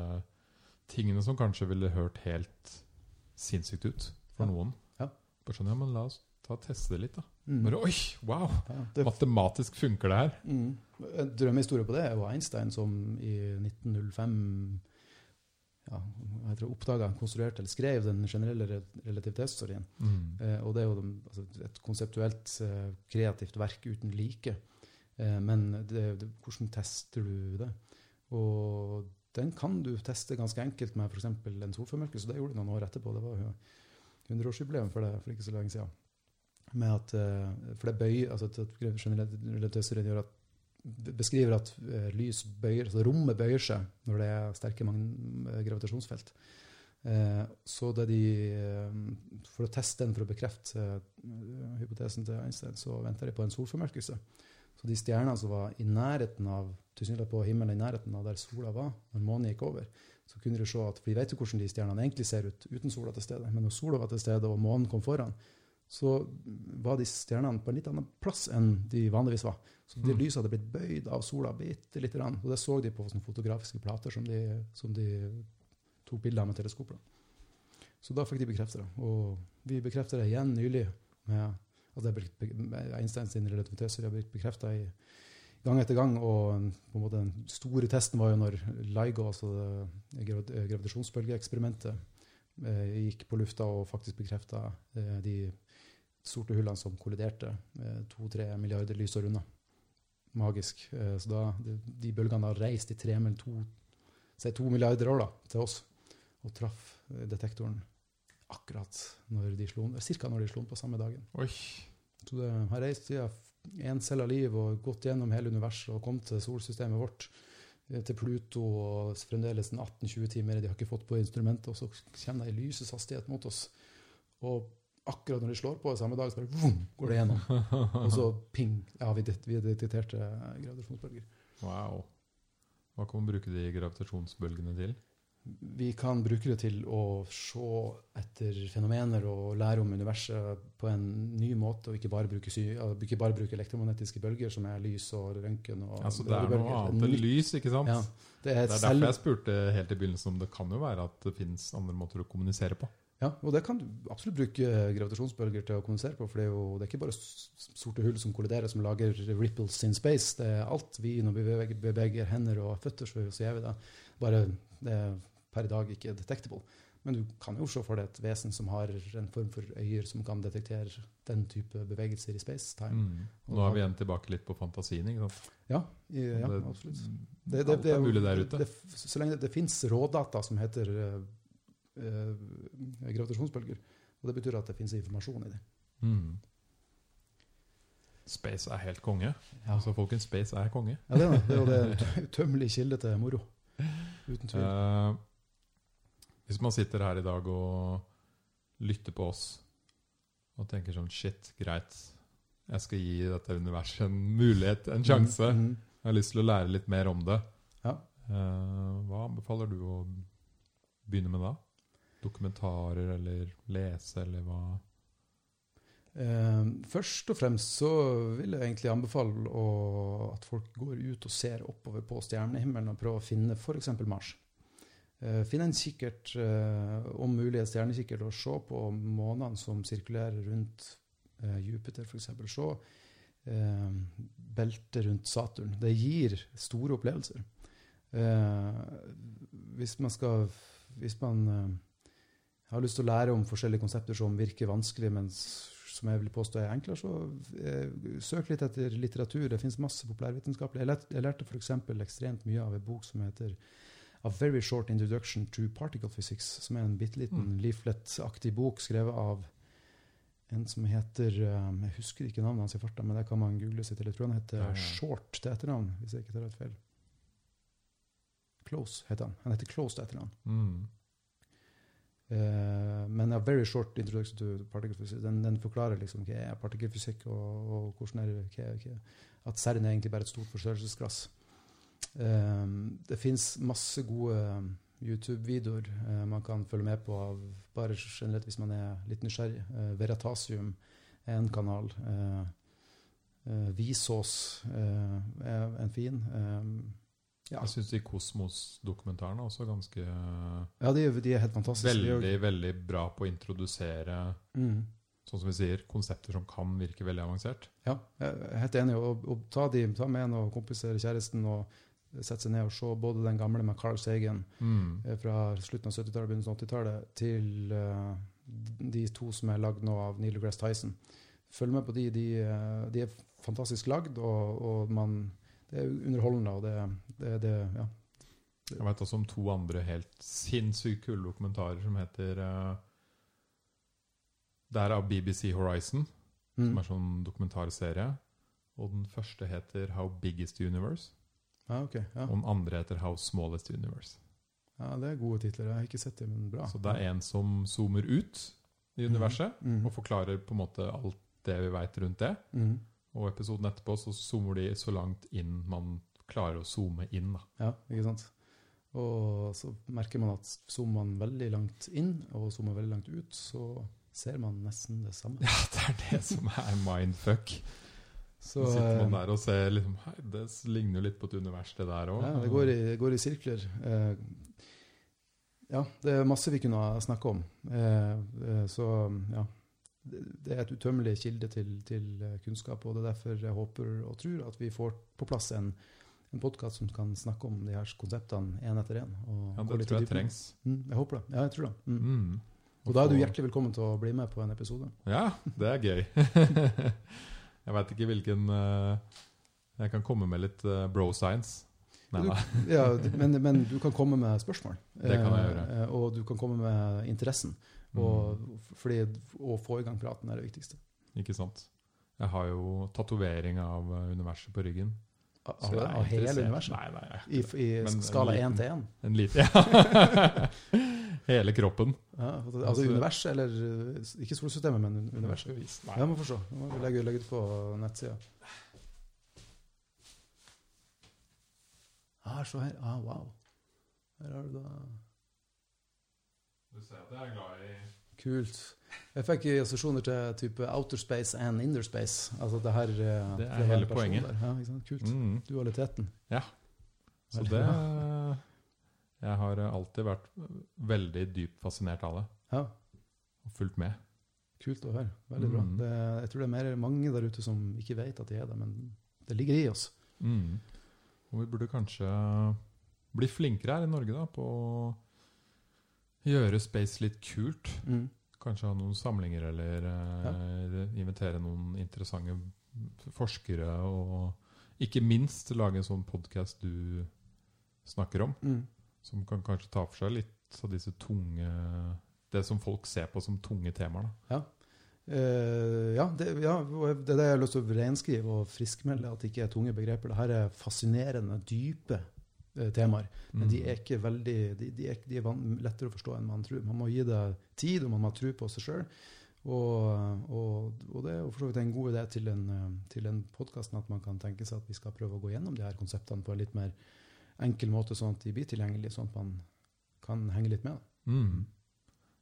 tingene som kanskje ville hørt helt sinnssykt ut for ja. noen. Ja. Bare sånn, ja, men la oss ta og teste det litt, da. Mm. Bare, Oi, wow! Ja, det, Matematisk funker det her. mm. En drømmehistorie på det er jo Einstein som i 1905 ja, jeg tror oppdaga, konstruerte eller skrev den generelle re- relativitetsteorien. Mm. Eh, og det er jo altså, et konseptuelt eh, kreativt verk uten like. Eh, men det, det, hvordan tester du det? Og den kan du teste ganske enkelt med f.eks. en solformørkelse. Det gjorde du noen år etterpå. Det var jo 100-årsjubileum for det for ikke så lenge siden. Med at, eh, for det bøy, altså at gjør at beskriver at eh, lys bøyer, altså rommet bøyer seg når det er sterke gravitasjonsfelt. Så det de, for å teste den, for å bekrefte hypotesen til Einstein, så venter de på en solformørkelse. Så de stjernene som var i nærheten av tilsynelatende på himmelen i nærheten av der sola var, når månen gikk over, så kunne de se at For de vet jo hvordan de stjernene egentlig ser ut uten sola til stede. Men når sola var til stede og månen kom foran, så var de stjernene på en litt annen plass enn de vanligvis var. Så det Mm. lyset hadde blitt bøyd av sola bitte lite grann. Og det så de på fotografiske plater som de, som de tok bilder av med teleskopene. Så da fikk de bekrefta det. Og vi bekrefta det igjen nylig med at det er blitt Einsteins sin relativitetsteori har blitt bekrefta gang etter gang. Og på en måte den store testen var jo når LIGO, altså det grav- gravitasjonsbølgeeksperimentet, eh, gikk på lufta og faktisk bekrefta eh, de sorte hullene som kolliderte eh, to-tre milliarder lysår unna. Magisk. Eh, så da, de, bølgene har reist i tre, to, si to milliarder år da, til oss, og traff eh, detektoren akkurat når de slo cirka når de slo den på samme dagen. Oi. Så det har reist via én celle av liv og gått gjennom hele universet og kommet til solsystemet vårt, eh, til Pluto og fremdeles 18-20 timer. De har ikke fått på instrumentet, og så kommer det i lysets hastighet mot oss. Og akkurat når de slår på samme dag, så bare vroom, går det gjennom. Og så ping, ja, vi, det- vi detekterte gravitasjonsbølger. Wow. Hva kan man bruke de gravitasjonsbølgene til? Vi kan bruke det til å se etter fenomener og lære om universet på en ny måte, og ikke bare bruke, ikke bare bruke elektromagnetiske bølger, som er lys og røntgen. og Altså, det er noe annet enn lys, ikke sant? Ja, det er, Det er derfor jeg spurte helt i begynnelsen om det kan jo være at det finnes andre måter å kommunisere på. ja, og det kan du absolutt bruke gravitasjonsbølger til å kommunisere på, for det er jo det er ikke bare sorte hull som kolliderer, som lager ripples in space. Det er alt vi, når vi beveger, hender og føtter, så så gjør vi det. Bare det er per i dag ikke detectable. Men du kan jo se for deg et vesen som har en form for øyer som kan detektere den type bevegelser i space-time. Mm. Nå er vi igjen tilbake litt på fantasien. ikke sant? Ja, i, ja, Det- absolutt. alt er mulig der ute. Det, så lenge det, det fins rådata som heter uh, uh, gravitasjonsbølger, og det betyr at det fins informasjon i det. Mm. Space er helt konge. Ja. Altså, folkens, space er konge. Ja, det er det. Det er jo det ut- utømmelig kilde til moro. Uten tvil. Eh, hvis man sitter her i dag og lytter på oss og tenker sånn Shit, greit. Jeg skal gi dette universet en mulighet, en sjanse. Mm, mm. Jeg har lyst til å lære litt mer om det. Ja. Eh, hva anbefaler du å begynne med da? Dokumentarer eller lese, eller hva? Uh, først og fremst så vil jeg egentlig anbefale å, at folk går ut og ser oppover på stjernehimmelen og prøver å finne f.eks. Mars. Eh, Finn en kikkert, eh, om mulig en stjernekikkert, og se på månene som sirkulerer rundt eh, Jupiter f.eks. Se eh, beltet rundt Saturn. Det gir store opplevelser. Hvis man skal Hvis man har lyst til å lære om forskjellige konsepter som virker vanskelig, men som jeg vil påstå er enklere, så søk litt etter litteratur. Det finnes masse populærvitenskapelig. Jeg lærte f.eks. ekstremt mye av en bok som heter A Very Short Introduction to Particle Physics, som er en bitte liten Mm. leaflet-aktig bok skrevet av en som heter um, Jeg husker ikke navnet hans i farta, men det kan man google seg til. Jeg tror han heter Ja, ja. Short til etternavn, hvis jeg ikke tar rett feil. Close heter han. Han heter Close til etternavn. Mm. Uh, men A Very Short Introduction to Particle Physics den, den forklarer liksom hva er partikkelfysikk, og, og hvordan er det, hva, hva, at CERN er egentlig bare et stort forstørrelsesglass. Eh, det fins masse gode um, YouTube-videoer eh, man kan følge med på, av, bare generelt hvis man er litt nysgjerrig. Veratasium er en kanal. Eh, eh, Visås eh, er en fin. Eh, ja, Jeg syns de Kosmos-dokumentarene er også ganske ja de, er- de er helt fantastiske. er- Veldig, veldig bra på å introdusere Mm. sånn som vi sier, konsepter som kan virke veldig avansert. Ja, jeg er helt enig. Og, og ta, de, ta med en og kompiser, kjæresten, og sette seg ned og se både den gamle med Carl Sagen Mm. eh, fra slutten av 70-tallet, begynnelsen av 80-tallet, til uh, de to som er lagd nå av Neil deGrasse Tyson. Følg med på de. De, eh, de er fantastisk lagd, og, og man, det er underholdende. og det, det, det ja. Jeg vet også om to andre helt sinnssykt kule dokumentarer som heter uh, Det er av BBC Horizon, som Mm. er sånn dokumentarserie. Og den første heter How Big Is The Universe? Ja, okay, Ja. Og den andre heter How Smallest Universe? ja, det er gode titler. Jeg har ikke sett det, men bra. Så det er en som zoomer ut i universet Mm. og forklarer på en måte alt det vi veit rundt det. Mm. Og episoden etterpå så zoomer de så langt inn man klarer å zoome inn. da. Ja, ikke sant. Og så merker man at zoomer man veldig langt inn, og zoomer veldig langt ut, så ser man nesten det samme. Ja, det er det som er mindfuck. Så sitter man eh, der og ser liksom, Hei, det ligner jo litt på et univers, det der òg. ja, det går i, går i sirkler. Eh, ja, det er masse vi kunne ha snakka om. Eh, eh, så ja. Det er et utømmelig kilde til, til eh, kunnskap, og det er derfor jeg håper og tror at vi får på plass en, en podkast som kan snakke om de her konseptene én etter én. Ja, det tror jeg trengs. Mm, jeg håper det. Ja, jeg tror det. Mm. Mm. Og da er du hjertelig velkommen til å bli med på en episode. Ja, det er gøy. jeg veit ikke hvilken eh, Jeg kan komme med litt eh, bro science. Nei, Du- Ja, men, men du kan komme med spørsmål. Det kan jeg gjøre. Eh, Og du kan komme med interessen. Og, fordi å få i gang praten er det viktigste. Ikke sant. Jeg har jo tatovering av universet på ryggen. Av, av hele universet. Nei, nei. I, i skala én 1 til 1. En liten Ja. Hele kroppen. Ja, altså Altså- universet, eller eh, ikke solsystemet, men universet. Ja, må få se. Nå må legge, legge det på nettsida. Ah, se her. Ah, wow. Her har du da Du ser at jeg er glad i Kult. Jeg fikk assosiasjoner til type outer space and inner space. Altså det her eh, Det er hele poenget. der. Ja? Kult. mm. Dualiteten. Så det. Jeg har alltid vært veldig dypt fascinert av det. Ja, Og fulgt med. kult å høre. Veldig bra. Mm. Det, jeg tror det er mer mange der ute som ikke vet at de er det, men det ligger i oss. Mm. Og vi burde kanskje bli flinkere her i Norge da, på å gjøre space litt kult. Mm. Kanskje ha noen samlinger, eller ja. invitere noen interessante forskere. Og ikke minst lage en sånn podkast du snakker om, Mm. Som kan kanskje ta for seg litt av disse tunge Det som folk ser på som tunge temaer. da. Eh, ja, det, ja, det er det jeg har lyst til å renskrive og friskmelde, at det ikke er tunge begreper. Dette er fascinerende, dype uh, temaer. Men de Mm. er ikke veldig De, de er, de er lettere å forstå enn man tror. Man må gi det tid, og man må ha tro på seg sjøl. Og, og, og det er for så vidt en god idé til en, eh, til en podkast at man kan tenke seg at vi skal prøve å gå gjennom de her konseptene på en litt mer enkel måte, sånn at de blir tilgjengelige, sånn at man kan henge litt med. Mm.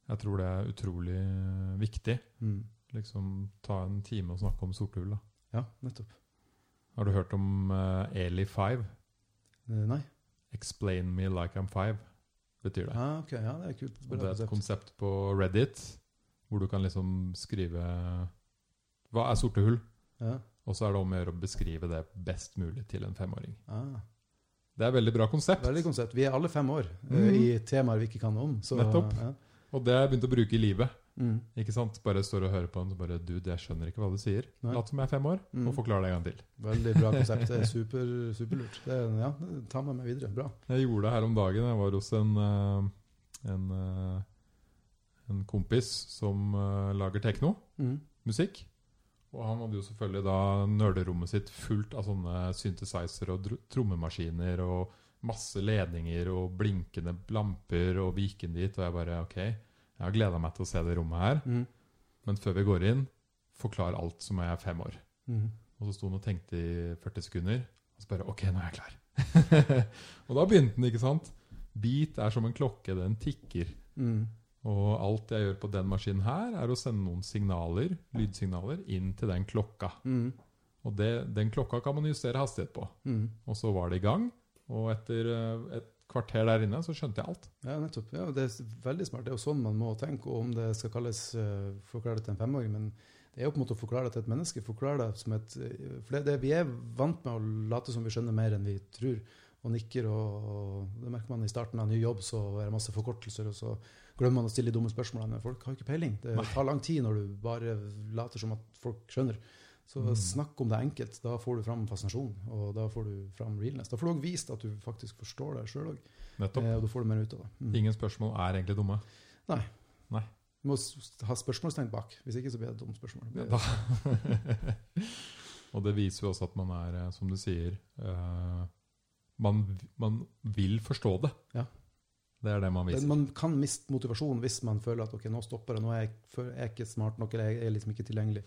Jeg tror det er utrolig viktig. Mm. Liksom ta en time og snakke om sorte hull. da. Ja, nettopp. Har du hørt om uh, Eli5? Eh, Nei? Explain me like I'm five, betyr det. Ah, okay. ja, det er kult. Bra det er et konsept på Reddit hvor du kan liksom skrive Hva er sorte hull? Ja. Og så er det om å gjøre å beskrive det best mulig til en femåring. Ah. Det er veldig bra konsept. Veldig konsept. Vi er alle fem år Mhm. i temaer vi ikke kan noe om. Så, Nettopp. Ja. Og det har jeg begynt å bruke i livet. Mm. Ikke sant? Bare står og hører på den og bare Dude, jeg skjønner ikke hva du sier. Lat som jeg er fem år, Mm. og forklar det en gang til. Veldig bra konsept. Det er super, superlurt. Det ja, ta med meg videre. Bra. Jeg gjorde det her om dagen. Jeg var hos en, eh, en, eh, en kompis som lager tekno. Mm. musikk. Og han hadde jo selvfølgelig da nerderommet sitt fullt av sånne synthesizer og trommemaskiner og masse ledninger og blinkende lamper, og vi gikk inn dit, og jeg bare OK, jeg har gleda meg til å se det rommet her, Mm. men før vi går inn, forklar alt som jeg er fem år. Mm. Og så sto han og tenkte i 40 sekunder, og så bare OK, nå er jeg klar. og da begynte den, ikke sant? Beat er som en klokke, den tikker. Mm. Og alt jeg gjør på den maskinen her, er å sende noen signaler, lydsignaler, inn til den klokka. Mm. Og det, den klokka kan man justere hastighet på. Mm. Og så var det i gang. Og etter eh, et kvarter der inne, så skjønte jeg alt. Ja, nettopp. Ja, det er veldig smart. Det er jo sånn man må tenke. Og om det skal kalles uh, forklare det til en femåring, men det er jo på en måte å forklare det til et menneske. Forklare det som et uh, For det, det, vi er vant med å late som vi skjønner mer enn vi tror, og nikker. Og, og det merker man i starten av en ny jobb, så er det masse forkortelser, og så glemmer man å stille de dumme spørsmålene. Folk har jo ikke peiling. Det tar lang tid når du bare later som at folk skjønner. Så Mm. snakk om det enkelt. Da får du fram fascinasjon, og da får du fram realness. Da får du òg vist at du faktisk forstår det sjøl òg, og da får du mer ut av det. Mm. Ingen spørsmål er egentlig dumme. Nei. Nei. Du må ha spørsmålstegn bak. Hvis ikke så blir det et dumt spørsmål. Ja, da. og det viser jo også at man er, eh, som du sier eh, man, man vil forstå det. Ja. Det er det man viser. Man kan miste motivasjonen hvis man føler at ok, nå stopper det, nå er jeg, jeg er ikke smart nok, eller jeg er liksom ikke tilgjengelig.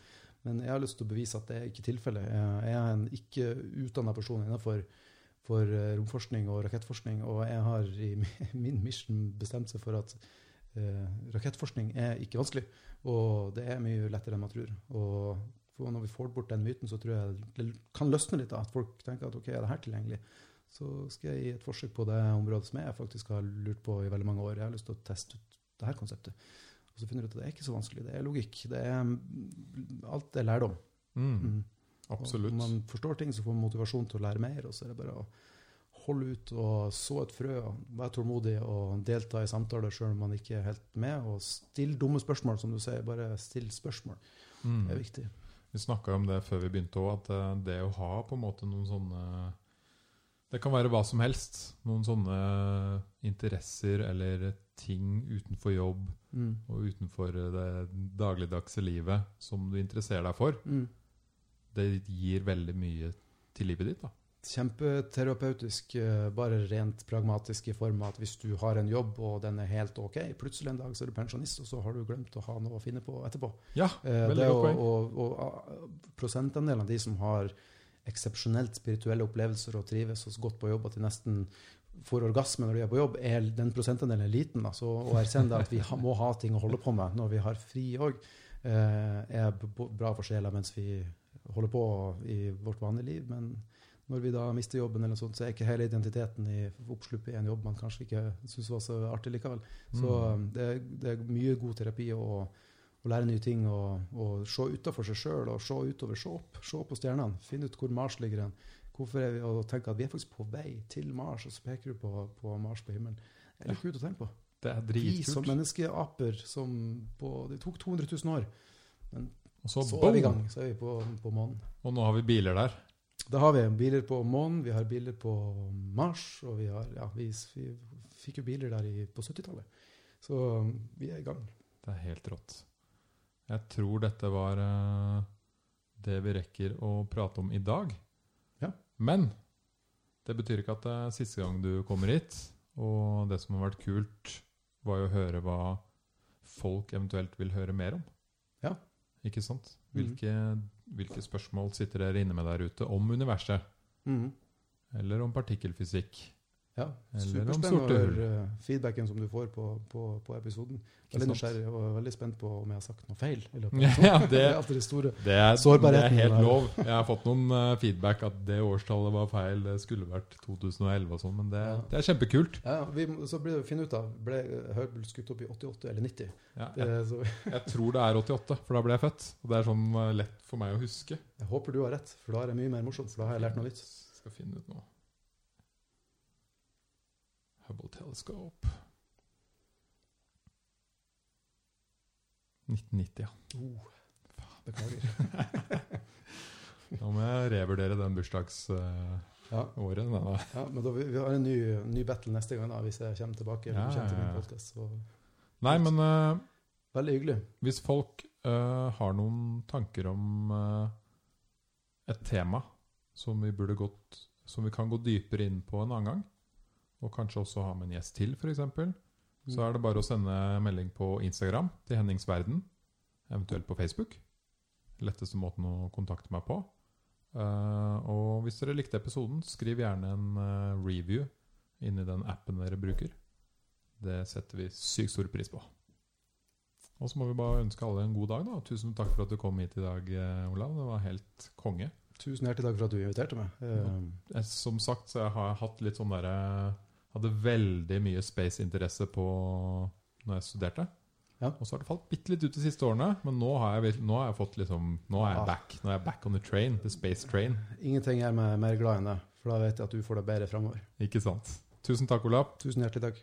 Men jeg har lyst til å bevise at det er ikke tilfellet. Jeg er en ikke utdanna person innenfor for eh, romforskning og rakettforskning, og jeg har i min mission bestemt seg for at eh, rakettforskning er ikke vanskelig, og det er mye lettere enn man tror. Og når vi får bort den myten, så tror jeg det kan løsne litt, da, at folk tenker at ok, er det her tilgjengelig? Så skal jeg gi et forsøk på det området som jeg faktisk har lurt på i veldig mange år. Jeg har lyst til å teste ut det her konseptet. Og så finner du ut at det er ikke så vanskelig. Det er logikk. Det er, alt er lærdom. Mm, Mm. absolutt. Og Når man forstår ting, så får man motivasjon til å lære mer. Og så er det bare å holde ut og så et frø, og være tålmodig og delta i samtaler sjøl om man ikke er helt med. Og still dumme spørsmål, som du sier. Bare still spørsmål. Mm. Det er viktig. Vi snakka om det før vi begynte òg, at eh, det å ha på en måte noen sånne Det kan være hva som helst. Noen sånne interesser eller ting utenfor jobb Mm. og utenfor det dagligdagse livet som du interesserer deg for. Mm. Det gir veldig mye til livet ditt. da. Kjempeterapeutisk, eh, bare rent pragmatisk i form av at hvis du har en jobb og den er helt ok, plutselig en dag så er du pensjonist, og så har du glemt å ha noe å finne på etterpå. Ja, Eh, veldig det godt poeng. Og, og, og av de som har eksepsjonelt spirituelle opplevelser og trives så godt på jobb at de nesten får orgasme når de er på jobb, er den prosentandelen liten. Da. Så å erkjenne at vi ha, må ha ting å holde på med når vi har fri òg, eh, er bra for sjela mens vi holder på i vårt vanlige liv. Men når vi da mister jobben, eller sånt, så er ikke hele identiteten i oppsluppet i en jobb man kanskje ikke syns var så artig likevel. Så Mm. um, det, det er mye god terapi å, å lære nye ting og, og se utenfor seg sjøl og se utover. Se opp, se på stjernene. Finne ut hvor Mars ligger hen. Hvorfor er vi, og tenke at vi er faktisk på vei til Mars, og så peker du på, på Mars på himmelen. Det er litt kult å tenke på. Det er Vi som dritkult. menneskeaper som på Det tok 200 000 år. Og så, Så er vi i gang. Så er vi på, på månen. Og nå har vi biler der. Da har vi biler på månen, vi har biler på Mars, og vi har Ja, vi, vi fikk jo biler der i, på 70-tallet. Så um, vi er i gang. Det er helt rått. Jeg tror dette var eh, det vi rekker å prate om i dag. Ja. Men det betyr ikke at det er siste gang du kommer hit. Og det som har vært kult, var jo å høre hva folk eventuelt vil høre mer om. Ja. Ikke sant? Hvilke, hvilke spørsmål sitter dere inne med der ute om universet? Mm. Eller om partikkelfysikk? Ja, superspennende å høre uh, feedbacken som du får på, på, på episoden. Veldig nysgjerrig og veldig spent på om jeg har sagt noe feil. Ja, det, det, er alltid det store. Det er, det er helt lov. Jeg har fått noen eh, feedback at det årstallet var feil. Det skulle vært 2011 og sånn, men det, Ja. det er kjempekult. Ja, vi, så blir det å finne ut av ble uh, skutt opp i 88 eller 90. Ja, jeg, så, jeg tror det er 88, for da ble jeg født. Og det er sånn eh, lett for meg å huske. jeg håper du har rett, for da er det mye mer morsomt. For da har jeg lært noe nytt. Skal finne ut noe. Hubble Telescope 1990, ja. Oh, beklager. Da må jeg revurdere den bursdagsåret. Ja, Nei, nei. ja, men da, vi, har en ny, ny battle neste gang da, hvis jeg kommer tilbake. Ja, kommer til min podcast, så nei, men uh, Veldig hyggelig. Hvis folk uh, har noen tanker om uh, et tema som vi gått Som vi kan gå dypere inn på en annen gang, og kanskje også ha med en gjest til, f.eks., så er det bare å sende melding på Instagram til Hennings Verden, eventuelt på Facebook. Letteste måten å kontakte meg på. Eh, og hvis dere likte episoden, skriv gjerne en eh, review inni den appen dere bruker. Det setter vi sykt stor pris på. Og så må vi bare ønske alle en god dag. da Tusen takk for at du kom hit i dag, eh, Olav. Det var helt konge. Tusen hjertelig takk for at du inviterte meg. Som sagt så jeg har jeg hatt litt sånn derre hadde veldig mye space-interesse på når jeg studerte. Ja. Og så har det falt bitte litt ut de siste årene, men nå har jeg, nå har jeg fått liksom Nå er jeg Ah. back. Nå er jeg back on the train. The space train. Ingenting gjør meg mer glad enn det, for da vet jeg at du får det bedre framover. Ikke sant? Tusen takk, Olav. Tusen hjertelig takk.